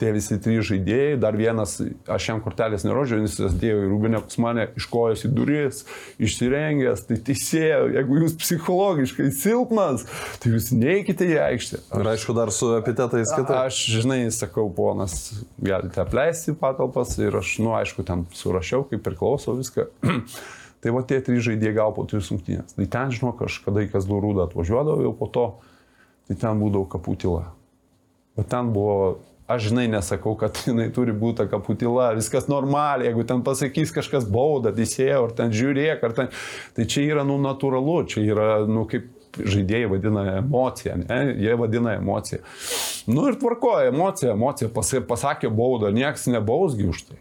tie visi trys žaidėjai, dar vienas, aš jam kortelės nerodžiau, jis atėjo į rūbinę pas mane, iškojęs į duris, išsirengęs, tai teisėjo, jeigu jūs psichologiškai silpnas, tai jūs neikite į aikštę. Ir aišku, dar su epitetais kitai. Aš, žinai, sakau, ponas, galite apleisti patalpas ir aš, nu, aišku, ten surašiau, kaip priklauso viską. tai va tie trys žaidėjai gal po tris rungtynės. Tai ten, žinok, aš kada į Kazlų rūdą atvažiuodavau jau po to, tai ten būdavo kaputila. Bet ten buvo, aš žinai, nesakau, kad jinai turi būti kaputila, viskas normaliai, jeigu ten pasakys kažkas bauda, teisėjo, ar ten žiūrėk, ar ten, tai čia yra, nu, natūralu, čia yra, nu, kaip žaidėjai vadina emociją, ne? jie vadina emociją. Nu ir tvarkoja, emocija, emocija, pas, pasakė baudą, nieks nebausgi už tai.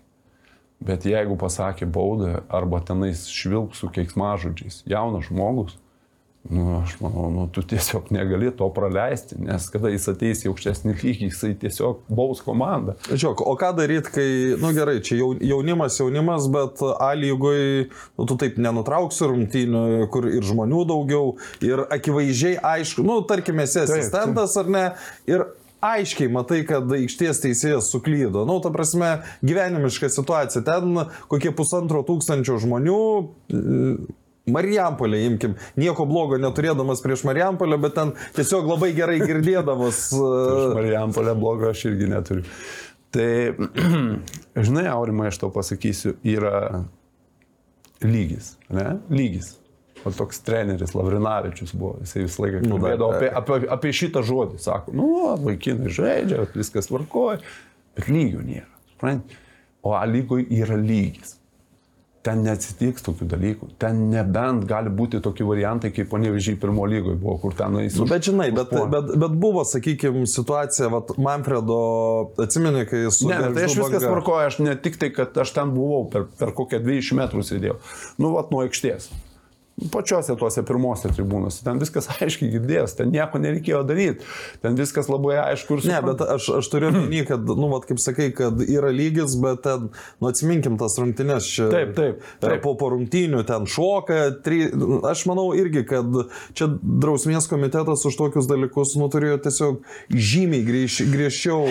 Bet jeigu pasakė baudą arba tenais švilp su keiksmažodžiais, jaunas žmogus, nu, aš manau, nu, tu tiesiog negali to praleisti, nes kada jis ateis į aukštesnį lygį, jisai tiesiog baus komandą. Žiūrėk, o ką daryti, kai, nu, gerai, čia jau, jaunimas, jaunimas, bet A lygoj, nu, tu taip nenutrauksi rungtynių, kur ir žmonių daugiau, ir akivaizdžiai aišku, nu, tarkime, esi asistentas ar ne, ir aiškiai matai, kad aikštės teisėjas suklydo. Nu, ta prasme, gyvenimiška situacija. Ten kokie pusantro tūkstančio žmonių. mm, Marijampolė, imkim, nieko blogo neturėdamas prieš Marijampolę, bet ten tiesiog labai gerai girdėdamas. Uh, Marijampolė blogo aš irgi neturiu. Tai, žinai, Aurimai, aš to pasakysiu, yra lygis, ne? Lygis. O toks treneris Lavrinavičius buvo, jisai visą laiką Nu, kalbėdavo dar- apie, apie, apie šitą žodį, sako, nu, vaikinai žaidžia, viskas tvarkoja, bet lygių nėra. Suprantate? O A lygoje yra lygis. Ten neatsitiks tokių dalykų. Ten nebent gali būti tokie variantai, kaip panevežiai pirmo lygoje buvo, kur ten nueis. Nu, bet žinai, bet, bet, bet buvo, sakykime, situacija, vat, Manfredo, atsimeni, kai jis su... Ne, tai aš viskas tvarkoju, aš ne tik tai, kad aš ten buvau, per, per kokią 200 metrų sėdėjau. Nu, vat nuo aikštės. Pačiuose tuose pirmose tribūnose. Ten viskas aiškiai girdės, ten nieko nereikėjo daryti. Ten viskas labai aišku ir Ne, suprantama. bet aš, aš turiu omeny, kad, nu, vat, kaip sakai, kad yra lygis, bet ten, nu, atsiminkim tas rungtynės čia. Taip, taip, taip. Po, po rungtynių ten šoka. Tri, aš manau irgi, kad čia drausmės komitetas už tokius dalykus, nu, turėjo tiesiog žymiai griež, griežčiau.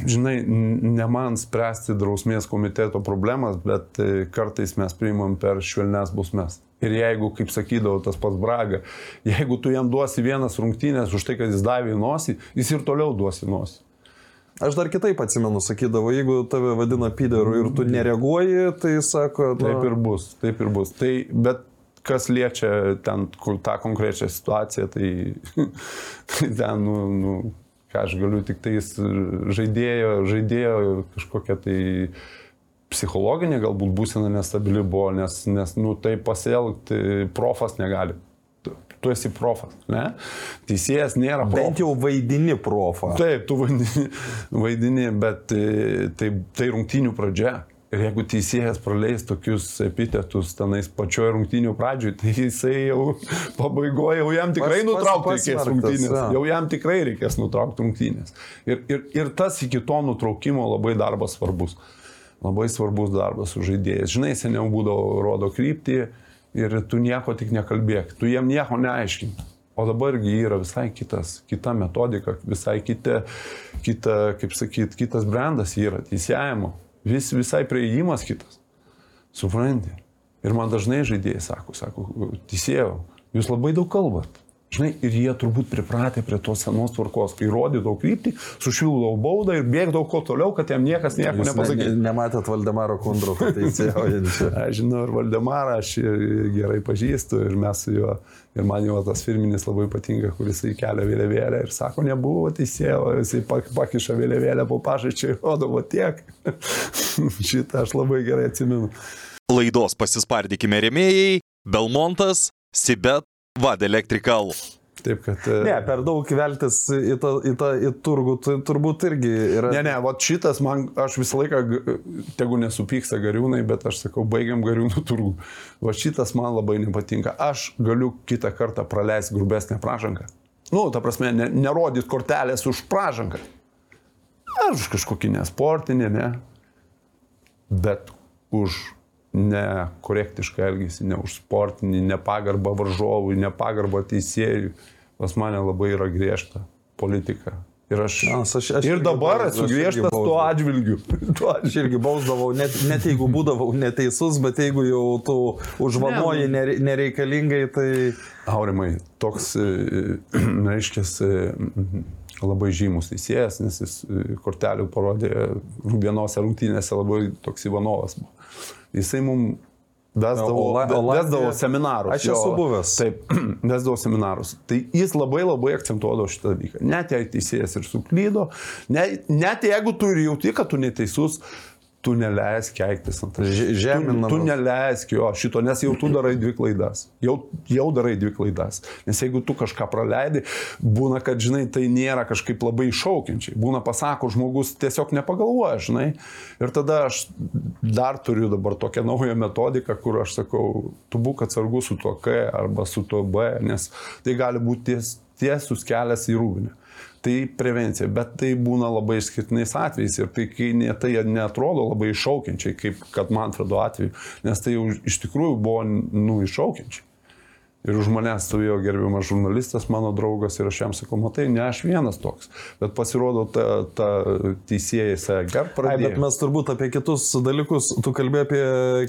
Žinai, ne man spręsti drausmės komiteto problemas, bet e, kartais mes priimam per švelnes busmes. Ir jeigu, kaip sakydavo tas pats Braga, jeigu tu jam duosi vienas rungtynės už tai, kad jis davė nosį, jis ir toliau duosi nosį. Aš dar kitaip atsimenu, sakydavo, jeigu tave vadina pyderu ir tu nereaguoji, tai sako, nu, Taip ir bus, taip ir bus. Tai, bet kas liečia ten tą konkrečią situaciją, tai, tai ten, nu, nu, ką aš galiu tik tais žaidėjo, žaidėjo kažkokia tai psichologinė galbūt būsena nestabili buvo, nes, nes nu, tai pasielgti profas negali. Tu, esi profas, ne? Teisėjas nėra profas. bent jau vaidini profą. Taip, tu vaidini, vaidini bet e, tai, tai rungtynių pradžia. Ir jeigu teisėjas praleis tokius epitetus tenais pačioje rungtynių pradžioje, tai jisai jau pabaigoje, jau jam tikrai Pas- pas- nutraukti reikės rungtynės. jo. Jau jam tikrai reikės nutraukti rungtynės. Ir, ir, ir tas iki to nutraukimo labai darbas svarbus. Labai svarbus darbas su žaidėjais. Žinai, seniau būdavo rodo kryptį ir tu nieko tik nekalbėk, tu jiem nieko neaiškink. O dabargi yra visai kitas, kita metodika, visai kita, kita kaip sakyt, kitas brandas yra teisėjimo. Vis, visai prieimas kitas. Supranti? Ir man dažnai žaidėjai sako, sako, teisėjau, jūs labai daug kalbat. Žinai, ir jie turbūt pripratę prie tos senos tvarkos, kai rodydavo kryptį, sušildavo baudą ir bėgdavo kuo toliau, kad jam niekas nieko Jūs ne, nepasakė. ne, nematėt Valdemaro Kundroto teisėjaujančio. Aš žinau ir Valdemarą, aš gerai pažįstu ir mes su juo, ir man jo tas firminis labai patinka, kuris įkelia vėliavėlę ir sako, nebuvo teisėjo, jisai pak- pakiša vėliavėlę po pažaičiai, rodavo tiek. Šitą aš labai gerai atsimenu. Laidos pasispardykime remėjai - Belmontas, Sibet, Vad Electrical. Taip, kad... e, Ne, per daug veltis į, tą, į, tą, į turgų, tai turbūt irgi yra. Ne, ne, va šitas man, aš visą laiką, tegu nesupyksta gariūnai, bet aš sakau, baigiam gariūnų turgų. Va šitas man labai nepatinka. Aš galiu kitą kartą praleisti grubesnę pražangą. Nu, ta prasme, ne, nerodyt kortelės už pražangą. Ar už kažkokį nesportinį, ne. Bet už nekorektišką elgesį, ne už sportinį, nepagarbą varžovui, nepagarbą teisėjui. Pas mane labai yra griežta politika. Ir, aš, Aš- aš- aš ir dabar baus- esu aš griežtas tuo atžvilgiu. Tuo Aš atžvilgiu. irgi bausdavau, net, net jeigu būdavau neteisus, bet jeigu jau tu užvanuoji Ne, nere- nereikalingai, tai... Aurimai, toks, reiškia, labai žymus teisėjas, nes jis e, kortelių parodė vienose rungtynėse labai toks Ivanovas buvo. Jisai mums vesdavo, vesdavo seminarus. Aš esu buvęs. Taip, vesdavo seminarus. Tai jis labai labai akcentuodavo šitą dalyką. Net jei teisėjas ir suklydo, net, net jeigu tu ir jauti, kad tu neteisus, tu neleisk keiktis ant tavęs. Že- Tu, tu neleisk jo šito, nes jau tu darai dvi klaidas. Jau, jau darai dvi klaidas. Nes jeigu tu kažką praleidi, būna, kad, žinai, tai nėra kažkaip labai iššaukiančiai. Būna pasako, žmogus tiesiog nepagalvoja, žinai. Ir tada aš dar turiu dabar tokią naują metodiką, kur aš sakau, tu būk atsargus su tuo K arba su tuo B, nes tai gali būti ties, tiesus kelias į rūbinę. Tai prevencija, bet tai būna labai išskirtiniais atvejais ir tai, kai ne, tai netrodo labai iššaukiančiai, kaip kad Manfredo atveju, nes tai jau iš tikrųjų buvo, nu, iššaukiančiai. Ir už manęs stovėjo gerbiamas žurnalistas, mano draugas, ir aš jam sakau, matai, ne aš vienas toks, bet pasirodo, ta, ta teisėjai Sager Ai, bet pradėjo. mes turbūt apie kitus dalykus, tu kalbėjai apie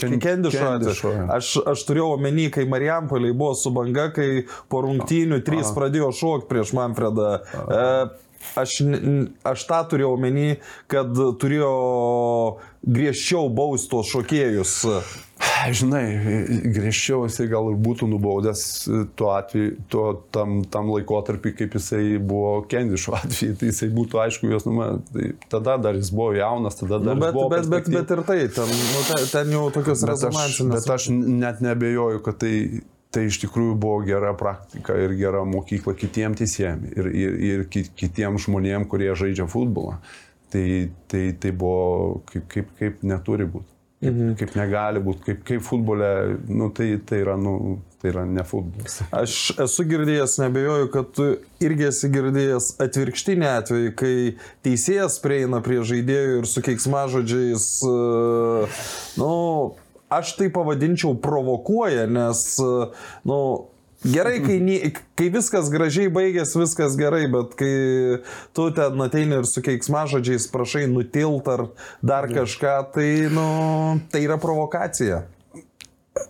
Ken- Kendišą. Jo. Aš, aš turėjau omeny, kai Marijampoliai buvo su banga, kai po rungtynių trys pradėjo šokti prieš Manfredą. E, Aš, aš tą turėjau omeny, kad turėjo griežčiau bausti tos šokėjus. Ai, žinai, griežčiau jisai gal ir būtų nubaudęs tuo atveju, tuo tam, tam laikotarpį, kaip jisai buvo Kendišo atveju, tai jisai būtų aišku jos numą, tai tada dar jis buvo jaunas, tada dar Nu, bet, buvo bet, bet, bet ir tai, ten, nu, ten, ten jau tokios rezonansinės. bet aš net nebejoju, kad tai, tai iš tikrųjų buvo gera praktika ir gera mokykla kitiems teisėjams ir, ir, ir ki- kitiems žmonėms, kurie žaidžia futbolą. Tai, tai, tai buvo kaip, kaip, kaip neturi būti. Mhm. kaip negali būti, kaip, kaip futbole, nu, tai, tai, yra, nu, tai yra ne futbolas. Aš esu girdėjęs, nebejoju, kad tu irgi esi girdėjęs atvirkštinį atvejį, kai teisėjas prieina prie žaidėjų ir su keiksmažodžiais, e, nu, aš tai pavadinčiau provokuoja, nes, e, nu, Gerai, kai, kai viskas gražiai baigėsi, viskas gerai, bet kai tu ten ateini ir su keiksmažodžiais prašai nutilt ar dar kažką, tai, nu, tai yra provokacija.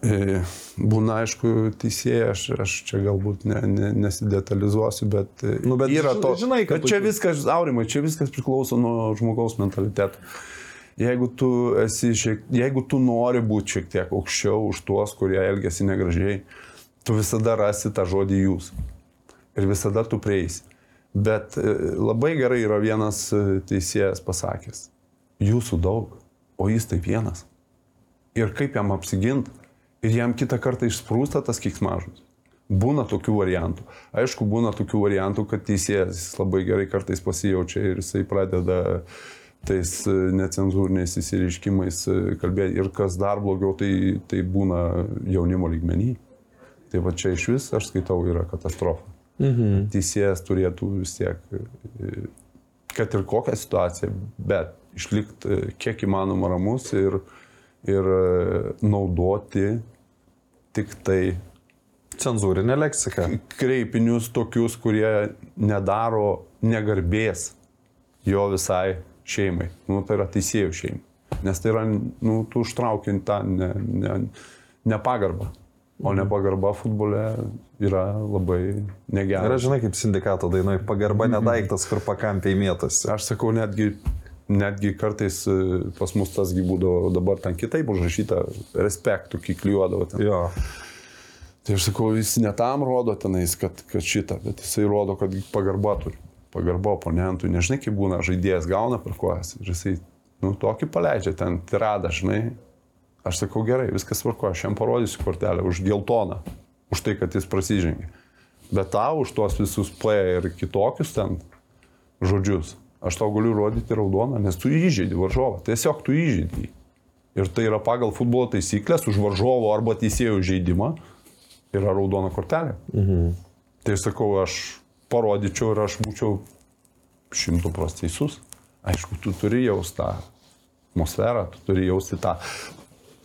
E, Būna, aišku, teisėjai, aš, aš čia galbūt ne, ne, nesidetalizuosiu, bet, Nu, bet yra to. žinai, kad bet čia viskas, aurimai, čia viskas priklauso nuo žmogaus mentaliteto. Jeigu tu, esi šiek, jeigu tu nori būti šiek tiek aukščiau už tuos, kurie elgesi negražiai, tu visada rasi tą žodį jūs. Ir visada tu prieisi. Bet e, labai gerai yra vienas e, teisėjas pasakęs. Jūsų daug, o jis taip vienas ir kaip jam apsiginti. Ir jam kitą kartą išsprūsta tas kiksmažus. Būna tokių variantų. Aišku, būna tokių variantų, kad teisėjas labai gerai kartais pasijaučia ir jisai pradeda tais e, necenzūriniais įsireiškimais kalbėti. Ir kas dar blogiau, tai, tai būna jaunimo lygmenį. Tai va čia iš vis, aš skaitau, yra katastrofa. Mhm. Teisėjas turėtų vis tiek, kad ir kokią situaciją, bet išlikti e, kiek įmanoma ramus ir, ir e, naudoti tik tai Cenzūrinė leksika. kreipinius tokius, kurie nedaro negarbės jo visai šeimai. Nu, tai yra teisėjų šeimai. Nes tai yra, nu, tu užtraukiant tą ne, ne, nepagarbą. O nepagarba futbole yra labai negera. Yra, žinai, kaip sindikato dainai, pagarba nedaiktas, kur pakampiai mėtosi. Aš sakau, netgi, netgi kartais e, pas mus tasgi būdavo dabar ten kitaip užrašyta, respektų kikliuodavo ten. Jo. Tai aš sakau, jis ne tam rodo tenais, kad, kad šitą, bet jisai rodo, kad pagarba turi. Pagarba oponentui. Nežinai, kaip būna, žaidėjas gauna per kojas ir jisai, nu, tokį paleidžia ten tiradą, žinai. Aš sakau, gerai, viskas tvarko, aš jam parodysiu kortelę už geltoną, už tai, kad jis prasižengė. Bet tau už tuos visus P ir kitokius ten žodžius, aš tau galiu rodyti raudoną, nes tu įžeidži varžovą. Tiesiog tu įžeidži. Ir tai yra pagal futbolo taisyklės už varžovo arba teisėjų žaidimą yra raudona kortelė. Mhm. Tai sakau, aš parodyčiau ir aš būčiau šimtų procentų teisus. Aišku, tu turi jausti tą atmosferą, tu turi jausti tą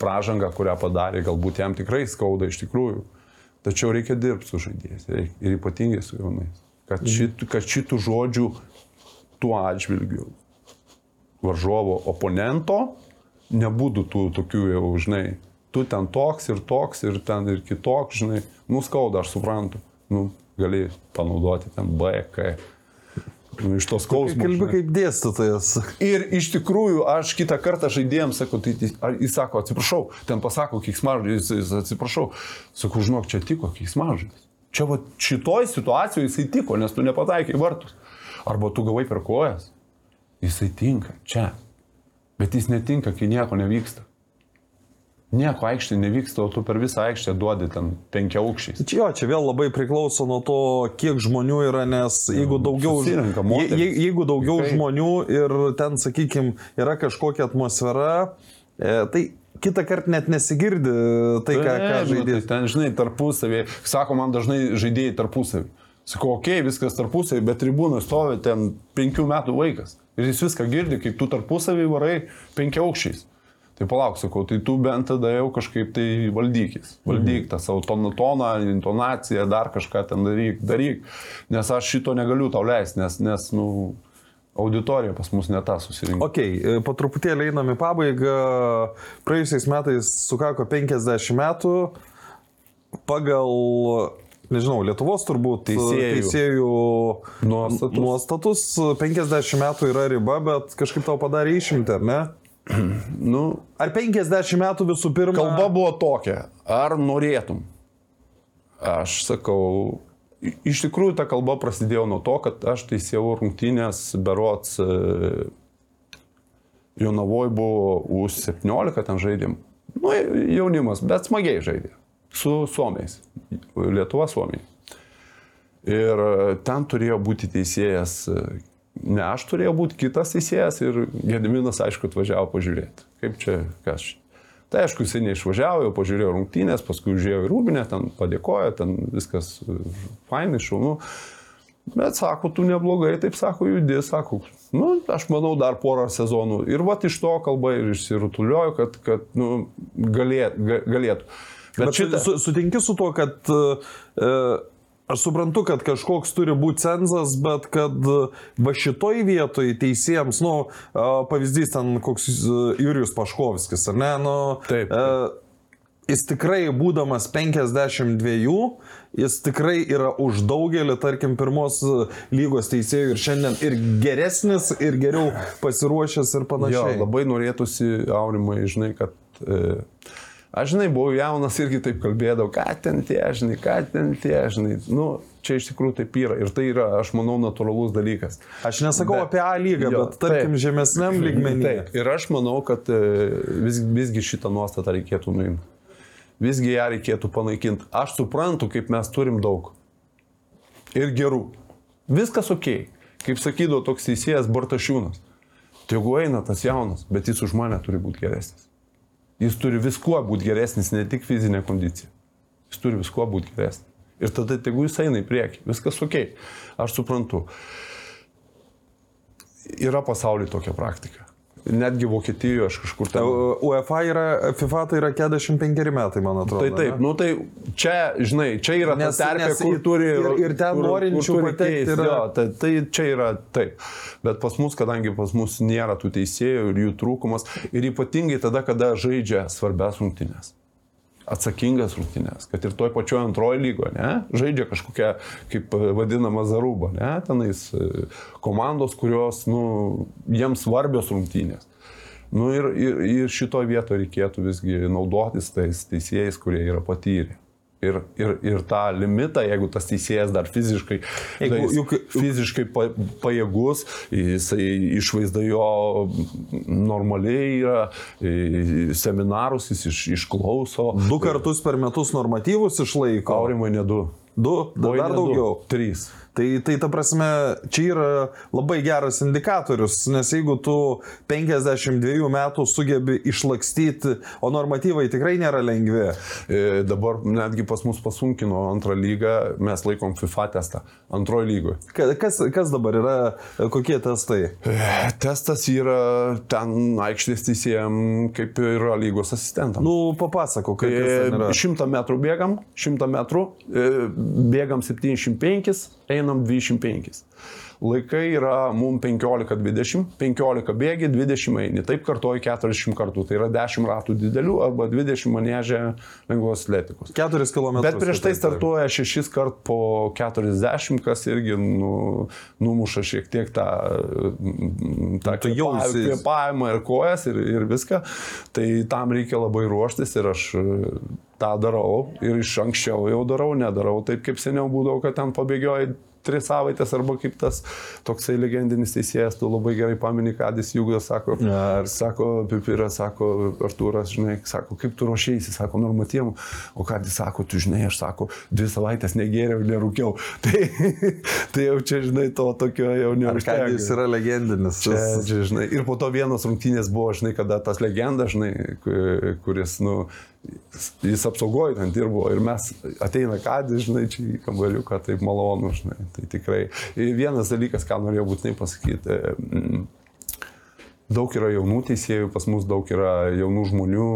pražangą, kurią padarė, galbūt jam tikrai skauda iš tikrųjų. Tačiau reikia dirbti su žaidėjais ir ypatingai su jaunais. Kad, šit, kad šitų žodžių tuo atžvilgiu varžovo oponento nebūtų tų tokių jau, žinai, tu ten toks ir toks ir ten ir kitoks, žinai, nuskauda, aš suprantu, nu, gali panaudoti ten B, K. Nu, iš tos skausmo. Kalbi kaip dėstytojas. Ir iš tikrųjų, aš kitą kartą žaidėjams sakau, tai tai- jis sako, atsiprašau, ten pasako kiksmažodžiai, jis, atsiprašau. Sakau, žinok, čia tiko kiksmažodis. Čia va šitoj situacijoje jisai tiko, nes tu nepataikai vartus. Arba tu gavai per kojas. Jisai tinka čia. Bet jis netinka, kai nieko nevyksta. Nieko aikštė nevyksta, o tu per visą aikštę duodi ten penkia aukščiais. Čia, jo, čia vėl labai priklauso nuo to, kiek žmonių yra, nes jeigu daugiau, susirenka moterys. je, je, jeigu daugiau Vaikai. žmonių ir ten, sakykime, yra kažkokia atmosfera, e, tai kitą kartą net nesigirdi tai, ką, ką Taip, žaidėjas. tai ten, žinai, tarpusavį. Sako, man dažnai žaidėjai tarpusavį. Sakau, okei, okay, viskas tarpusavį, bet tribūnai stovi ten penkių metų vaikas. Ir jis viską girdi, kaip tu tarpusavį varai penkia aukščiais. Tai palauk, sakau, tai tu bent tada jau kažkaip tai valdykis. Valdyk tą savo toną, toną, intonaciją, dar kažką ten daryk, daryk. Nes aš šito negaliu tau leisti, nes, nes, nu, auditorija pas mus ne ta susirinko. Ok, e, po truputėlį einam į pabaigą. Praėjusiais metais sukako 50 metų. Pagal, nežinau, Lietuvos turbūt Teisėjų. teisėjų Nuostatus. nuostatus 50 metų yra riba, bet kažkaip tau padarė išimti, ar ne? Nu, Ar 50 metų visų pirma? kalba buvo tokia, ar norėtum? Aš sakau, iš tikrųjų ta kalba prasidėjo nuo to, kad aš teisėjau rungtynės berots e, Jonavoj buvo už 17, ten žaidėm. Nu, jaunimas, bet smagiai žaidė. Su Suomiais. Lietuva Suomiai. Ir e, ten turėjo būti teisėjas, e, ne aš turėjau būti kitas teisėjas ir Gediminas, aišku, atvažiavo pažiūrėti. Kaip čia, kas čia. Tai aišku, jisai neišvažiavo, jau pažiūrėjo rungtynės, paskui užėjo į rūbinę, ten padėkojo, ten viskas fainai, šaunu. Bet sako, tu neblogai, taip sako, judi, sako, nu, aš manau dar porą sezonų. Ir va iš to kalba ir išsirutuliojo, kad, kad nu, galė, ga- galėtų. Bet, Bet šitą... su, sutinki su tuo, kad e, aš suprantu, kad kažkoks turi būti cenzas, bet kad e, va šitoj vietoj teisėjams, nu, e, pavyzdys ten koks e, Jurijus Paškovskis, ar ne, nu, Taip, E, jis tikrai, būdamas 52, jis tikrai yra už daugelį, tarkim, pirmos lygos teisėjų ir šiandien ir geresnis, ir geriau pasiruošęs ir Jo, panašiai. labai norėtųsi, Aurimai, žinai, kad... E, aš, žinai, buvau jaunas irgi taip kalbėdavau, ką ten tie, žinai, ką ten tie, žinai. Nu, čia iš tikrųjų taip yra. Ir tai yra, aš manau, natūralus dalykas. Aš nesakau Bet- apie A lygą, Jo, bet tarkim taip. žemesniam lygmenyje. Taip. Ir aš manau, kad e, vis, visgi šitą nuostatą reikėtų nuimti. Visgi ją reikėtų panaikinti. Aš suprantu, kaip mes turim daug. Ir gerų. Viskas ok. Kaip sakydavo toks teisėjas Bartašiūnas. Tegu eina tas jaunas, bet jis už mane turi būti geresnis. Jis turi viskuo būti geresnis, ne tik fizinė kondicija. Jis turi viskuo būti geresnis. Ir tada tegu jis eina į priekį. Viskas ok. Aš suprantu. Yra pasaulyje tokia praktika. Netgi Vokietijoje aš kažkur ten. UEFA yra, FIFA tai yra 45 metai, man atrodo. Tai taip, ne? nu tai čia, žinai, čia yra Nes- terpė, nes kur turi... ir- ir ten kur- norinčių patekti yra- Jo, tai, tai čia yra taip. Bet pas mus, kadangi pas mus nėra tų teisėjų ir jų trūkumas, ir ypatingai tada, kada žaidžia svarbias rungtynės. Atsakingas rungtynės, kad ir toj pačioj antroji lygoje, ne, žaidžia kažkokia, kaip e, vadinama, zaruba, ne, tenais e, komandos, kurios, nu, jiems svarbios rungtynės. Nu ir, ir, ir šito vietoje reikėtų visgi naudotis tais teisėjais, kurie yra patyrę. Ir, ir, ir tą limitą, jeigu tas teisėjas dar fiziškai, Jeigu- jeigu, juk- fiziškai pa, pajėgus, jisai išvaizda jo normaliai yra, seminarus jis iš, išklauso. Du kartus per metus normatyvus išlaiko. Aurimai ne du. Du, da- Oi, dar ne du, daugiau. Trys. Tai, tai ta prasme, čia yra labai geras indikatorius, nes jeigu tu 52 metų sugebi išlakstyti, o normatyvai tikrai nėra lengvi. E, Dabar netgi pas mus pasunkino antrą lygą, mes laikom FIFA testą antrojo lygoje. Ka- Kas, kas dabar yra, kokie testai? E, Testas yra ten aikštės teisėjam, kaip yra lygos asistentam. Nu, papasako, kaip yra. 100 metrų bėgam, 100 metrų, e, bėgam 75, einam 25. Laikai yra mum 15-20, 15 bėgi, 20 eini. Taip kartuoju 40 kartų, tai yra 10 ratų didelių arba 20 manėžė lengvos atletikos. 4 km. Bet prieš tai startuoja šešis kart po 40, kas irgi nu, numuša šiek tiek tą, tą tai kvėpavimą ir kojas ir, ir viską. Tai tam reikia labai ruoštis ir aš e, tą darau ir iš anksčiau jau darau, nedarau taip kaip seniau būdavo, kad ten pabėgioji tris savaitės arba kaip tas toksai legendinis teisėjas, tu labai gerai pamini, kad jis jūgas sako, Ar- sako, Pipiras, sako, Artūras, žinai, sako, kaip tu ruošiaisi, sako, normatyvų, o ką jis sako, tu žinai, aš sako, dvi savaitės negėriau, nerūkiau. Tai, tai jau čia, žinai, to tokio jau neužtenka. kad jis yra legendinis? Čia, čia, žinai, ir po to vienos rungtynės buvo, žinai, kada tas legenda, žinai, ku- kuris, nu, jis apsaugojo ten dirbo ir mes ateina kadis, žinai, čia į kambariuką, taip malonu, žinai, tai tikrai. Ir vienas dalykas, ką norėjau būtinai pasakyti, mm, daug yra jaunų teisėjų, pas mus daug yra jaunų žmonių.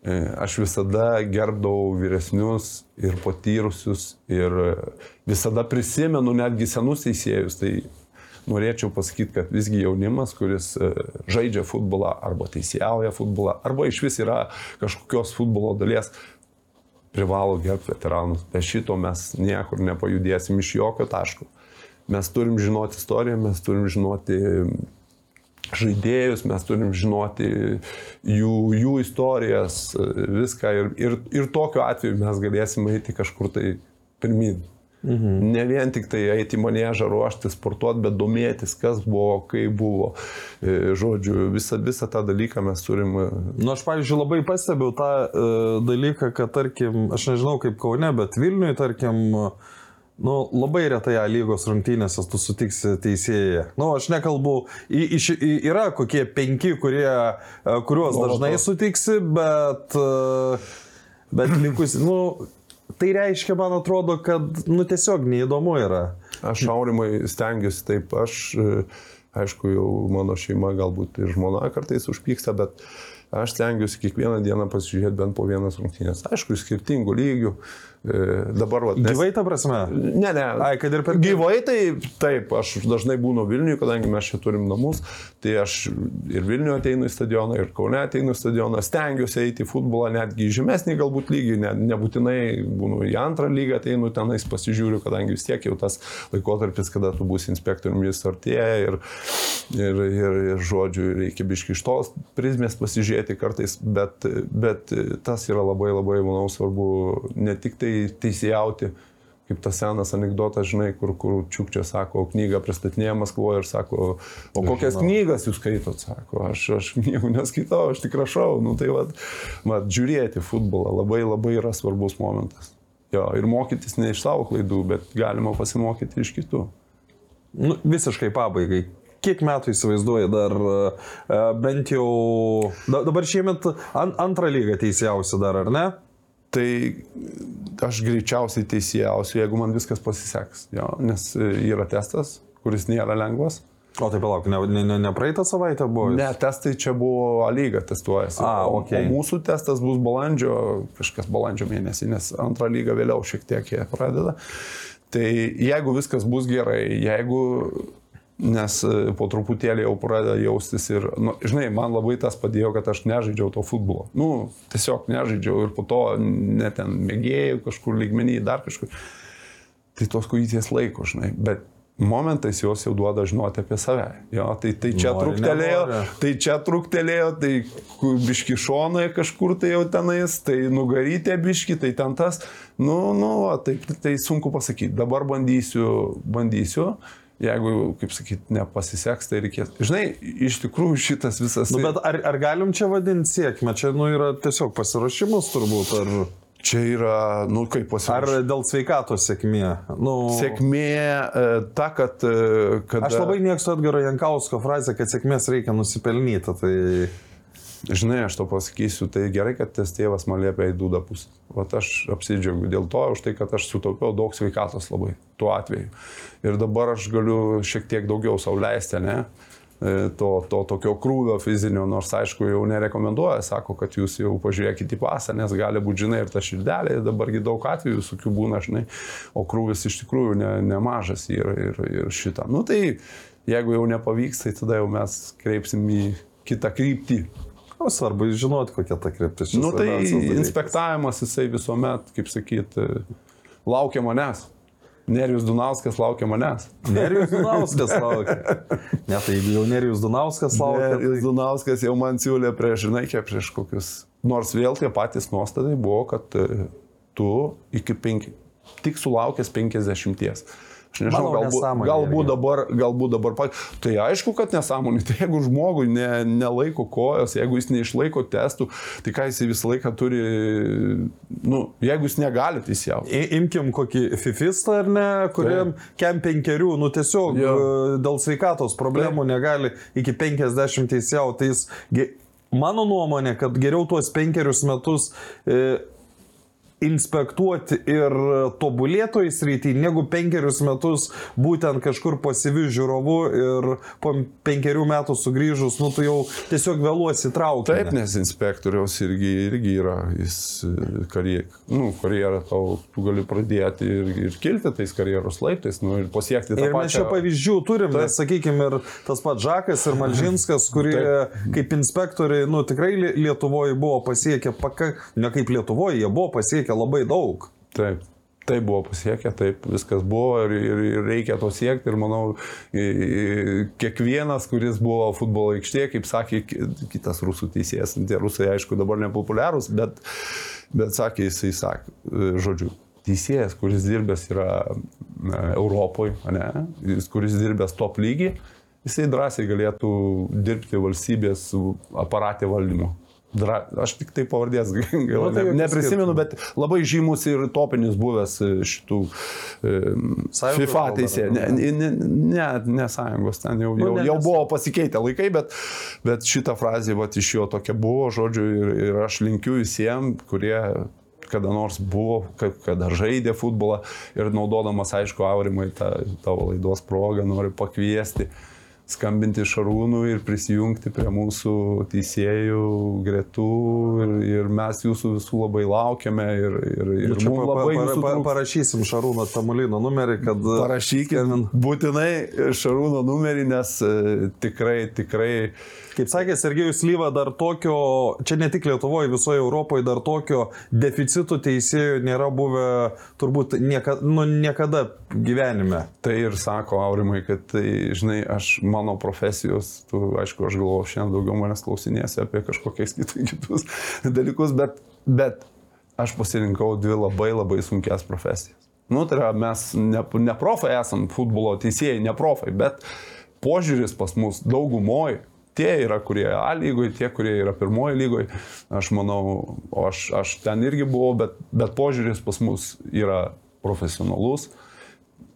E, Aš visada gerbdavau vyresnius ir patyrusius ir visada prisimenu netgi senus teisėjus. Tai norėčiau pasakyti, kad visgi jaunimas, kuris e, žaidžia futbolą arba teisėjauja futbolą, arba iš vis yra kažkokios futbolo dalies, privalo gerbti veteranus. Be šito mes niekur nepajudėsim iš jokio taško. Mes turim žinoti istoriją, mes turim žinoti žaidėjus, mes turim žinoti jų, jų istorijas, viską ir, ir, ir tokiu atveju mes galėsime eiti kažkur tai pirmin. Mhm. Ne vien tik tai eiti į manėžą, ruošti, sportuoti, bet domėtis, kas buvo, kaip buvo. E, žodžiu, visą, visą tą dalyką mes turim. Na, nu, aš, pavyzdžiui, labai pastebiu tą uh, dalyką, kad, tarkim, aš nežinau kaip Kaune, bet Vilniuje, tarkim, Nu, labai retai A lygos rungtynėse tu sutiksi teisėją. Nu, aš nekalbu, į, į, į, yra kokie penki, kurie, kuriuos dažnai sutiksi, bet, bet likus, nu, tai reiškia, man atrodo, kad, nu, tiesiog neįdomu yra. Aš aurimai stengiuosi taip, aš, aišku, jau mano šeima galbūt ir žmona kartais užpyksta, bet aš stengiuosi kiekvieną dieną pasižiūrėti bent po vienas rungtynės. Aišku, skirtingų lygių. E, dabar, va, nes... Gyvai ta prasme? Ne, ne. Ai, kad ir per... Gyvai tai taip, aš dažnai būnu Vilniuje, kadangi mes čia turim namus, tai aš ir Vilniuje ateinu į stadioną, ir Kaune ateinu į stadioną, stengiuosi eiti į futbolą netgi žemesnį galbūt lygį, ne, nebūtinai būnu į antrą lygą, ateinu tenais pasižiūriu, kadangi vis tiek jau tas laikotarpis, kada tu būsi inspektoriumi, jis artėja ir, ir, ir, ir žodžiu, reikia biški iš tos prizmės pasižiūrėti kartais, bet, bet tas yra labai labai, manau, svarbu ne tik tai tai teisėjauti, kaip tas senas anegdotas, žinai, kur, kur Čiukčia sako, knygą pristatinėja Maskvoje ir sako, o kokias Žinau. knygas jūs skaitot, sako, aš, aš knygų neskaitau, aš tik rašau, nu tai vad, mat, žiūrėti futbolą labai labai yra svarbus momentas. Jo, ir mokytis ne iš savo klaidų, bet galima pasimokyti iš kitų. Nu, visiškai pabaigai kiek metų įsivaizduoji dar, e, bent jau, dabar šiemet antrą lygą teisėjausi dar, ar ne? Tai aš greičiausiai teisėjausiu, jeigu man viskas pasiseks. Jo, nes yra testas, kuris nėra lengvas. O tai palauk, ne, ne, ne, ne praeitą savaitę buvo? Ne, testai čia buvo A lyga testuojasi. A, okay. O mūsų testas bus balandžio, kažkas balandžio mėnesį, nes antrą lygą vėliau šiek tiek jie pradeda. Tai jeigu viskas bus gerai, jeigu nes e, po truputėlį jau pradeda jaustis ir, nu, žinai, man labai tas padėjo, kad aš nežaidžiau to futbolo. Nu, tiesiog nežaidžiau ir po to net ten mėgėjau kažkur lygmenį, dar kažkur. Tai tos kojytės laiko, žinai, bet momentais jos jau duoda žinoti apie save. Jo, tai, tai čia nori, truktelėjo, nenori. tai čia truktelėjo, tai biški šonai kažkur tai jau tenais, tai nugarytė biški, tai ten tas. Nu, nu, tai, tai sunku pasakyti. Dabar bandysiu, bandysiu jeigu, kaip sakyt, nepasiseks, tai reikės. Žinai, iš tikrųjų šitas visas... Nu, bet ar, ar galim čia vadinti sėkmę? Čia nu, yra tiesiog pasiruošimas turbūt, ar... Čia yra, nu kaip pasiruošimas. Ar dėl sveikatos sėkmė? Nu... Sėkmė e, ta, kad, e, kad... Aš labai mėgstu Edgaro Jankausko frazę, kad sėkmės reikia nusipelnyti. Tai... Žinai, aš to pasakysiu, tai gerai, kad tas tėvas man liepia į dūdą pusę. Vat aš apsidžiaugiu dėl to, už tai, kad aš sutaupiau daug sveikatos labai tuo atveju. Ir dabar aš galiu šiek tiek daugiau sauliaisti, ne? E, to, to tokio krūvio fizinio, nors aišku jau nerekomenduoja, sako, kad jūs jau pažiūrėkite į pasą, nes gali būti, žinai, ir ta širdelė, dabargi daug atvejų visokių būna, žinai, o krūvis iš tikrųjų ne, nemažas ir, ir, ir šitą. Nu tai jeigu jau nepavyks, tai tada jau mes kreipsim į kitą kryptį. O svarbu žinoti, kokia ta kryptis. Nu, tai inspektavimas jisai visuomet, kaip sakyt, laukia manęs. Nerijus Dunauskas laukia manęs. Nerijus Dunauskas laukia. Ne, tai jau Nerijus Dunauskas laukia. Nerijus tai... Dunauskas jau man siūlė prieš, žinai, kiek prieš kokius. Nors vėl tie patys nuostatai buvo, kad e, tu iki penki, tik sulaukęs 50. Aš nežinau, Manau, galbūt, galbūt, dabar, galbūt dabar, tai aišku, kad nesąmonė, tai jeigu žmogui ne, nelaiko kojos, jeigu jis neišlaiko testų, tai ką jis visą laiką turi, nu, jeigu jis negali teisėjauti. Imkim kokį fifistą ar ne, kuriam tai. kem penkerių, nu tiesiog jo. E, dėl sveikatos problemų tai. negali iki 50 teisėjauti, tai jis, mano nuomonė, kad geriau tuos penkerius metus e, inspektuoti ir tobulėtoj srity, negu penkerius metus būtent kažkur pasyvių žiūrovų ir po penkerių metų sugrįžus, nu tu jau tiesiog vėluosi traukti. Taip, nes inspektoriaus irgi, irgi yra, jis karjerą, nu, karjerą tau, tu gali pradėti ir, ir kilti tais karjeros laiptais, nu, ir pasiekti tą ir pačią. Ir mes čia pavyzdžių turim, Taip. nes sakykime, ir tas pats Žakas ir Malžinskas, kurie Taip. kaip inspektoriai, nu tikrai Lietuvoje buvo pasiekę, paka, ne kaip Lietuvoje, jie buvo pasiekę pasiekia labai daug. Taip. Tai buvo pasiekę, taip viskas buvo ir, ir, ir reikia to siekti ir manau, kiekvienas, kuris buvo futbolo aikštėje, kaip sakė ki- kitas rusų teisėjas, tie rusai aišku dabar nepopuliarūs, bet, bet sakė jisai, sakė, žodžiu, teisėjas, kuris dirbęs yra Europoje, ne, kuris dirbęs top lygį, jisai drąsiai galėtų dirbti valstybės aparatė valdymo. Dra, aš tik tai pavardės gaila, Nu, tai ne, neprisimenu, bet labai žymus ir topinis buvęs e, šitų e, FIFA teisė. Ne, ne? ne, ne, sąjungos, ten jau, Nu, jau, ne, jau buvo pasikeitę laikai, bet, bet šita frazė vat, iš jo tokia buvo, žodžiu, ir, ir aš linkiu visiems, kurie kada nors buvo, ka- kada žaidė futbolą ir naudodamas, aišku, aurimai tą tavo laidos progą noriu pakviesti skambinti Šarūnų ir prisijungti prie mūsų teisėjų gretų ir, ir mes jūsų visų labai laukiame ir, ir, ir Nu, mums pa, pa, labai pa, pa, trūksta. parašysim Šarūno Tamulino numerį, kad... Parašykit būtinai Šarūno numerį, nes e, tikrai, tikrai Kaip sakė Sergejus Lyva, dar tokio, čia ne tik Lietuvoje, visoje Europoje, dar tokio deficitų teisėjų nėra buvę turbūt niekada, nu, niekada gyvenime. tai ir sako Aurimai, kad tai, žinai, aš mano profesijos, tu, aišku, aš galvoju, šiandien daugiau manęs klausinėsi apie kažkokiais kitus, dalykus, bet, bet aš pasirinkau dvi labai labai sunkias profesijas. Nu, tai yra, mes ne, ne profai esam, futbolo teisėjai, ne profai, bet požiūris pas mus daugumoje tie yra, kurie A lygoje, tie, kurie yra pirmoji lygoje. Aš manau, o aš, aš ten irgi buvau, bet, bet požiūris pas mus yra profesionalus.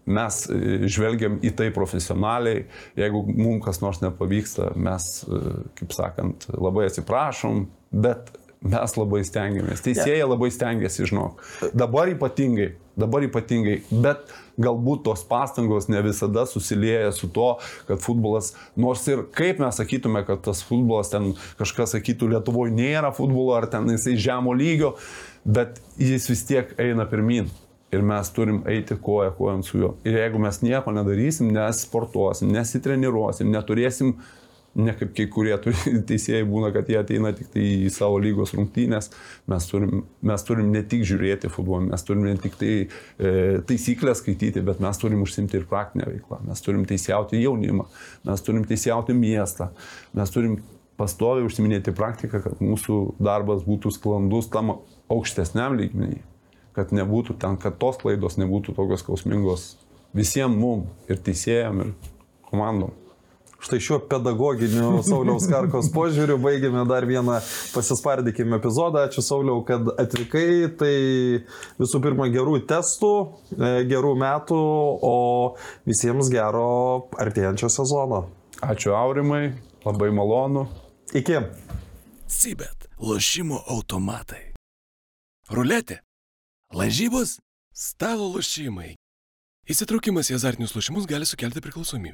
Mes e, žvelgiam į tai profesionaliai. Jeigu mums kas nors nepavyksta, mes, e, kaip sakant, labai atsiprašom, bet mes labai stengiamės. Teisėjai labai stengiasi, žinok. Dabar ypatingai, dabar ypatingai, bet galbūt tos pastangos ne visada susilieja su to, kad futbolas, nors ir kaip mes sakytume, kad tas futbolas ten kažkas sakytų, Lietuvoje nėra futbolo ar ten jisai žemo lygio, bet jis vis tiek eina pirmin. Ir mes turim eiti koja kojant su juo. Ir jeigu mes nieko nedarysim, nesportuosim, nesitreniruosim, neturėsim, ne kaip kai kurie teisėjai būna, kad jie ateina tik tai į savo lygos rungtynės, mes turim, mes turim ne tik žiūrėti futbolą, mes turim ne tik tai e, taisyklės skaityti, bet mes turim užsimti ir praktinę veiklą. Mes turim teisėjauti jaunimą, mes turim teisėjauti miestą, mes turim pastoviai užsiminėti praktiką, kad mūsų darbas būtų sklandus tam aukštesniam lygmenį kad nebūtų ten, kad tos klaidos nebūtų tokios skausmingos visiems mum ir teisėjam ir komandom. Štai šiuo pedagoginiu Sauliaus Karkos požiūriu baigėme dar vieną pasispardykime epizodą. Ačiū Sauliau, kad atvykai. Tai visų pirma gerų testų, e, gerų metų, o visiems gero artėjančio sezono. Ačiū Aurimai, labai malonu. Iki. Sibet lošimo automatai. Ruletė. Lažybos. Stalo lošimai. Įsitraukimas į azartinius lošimus gali sukelti priklausomybę.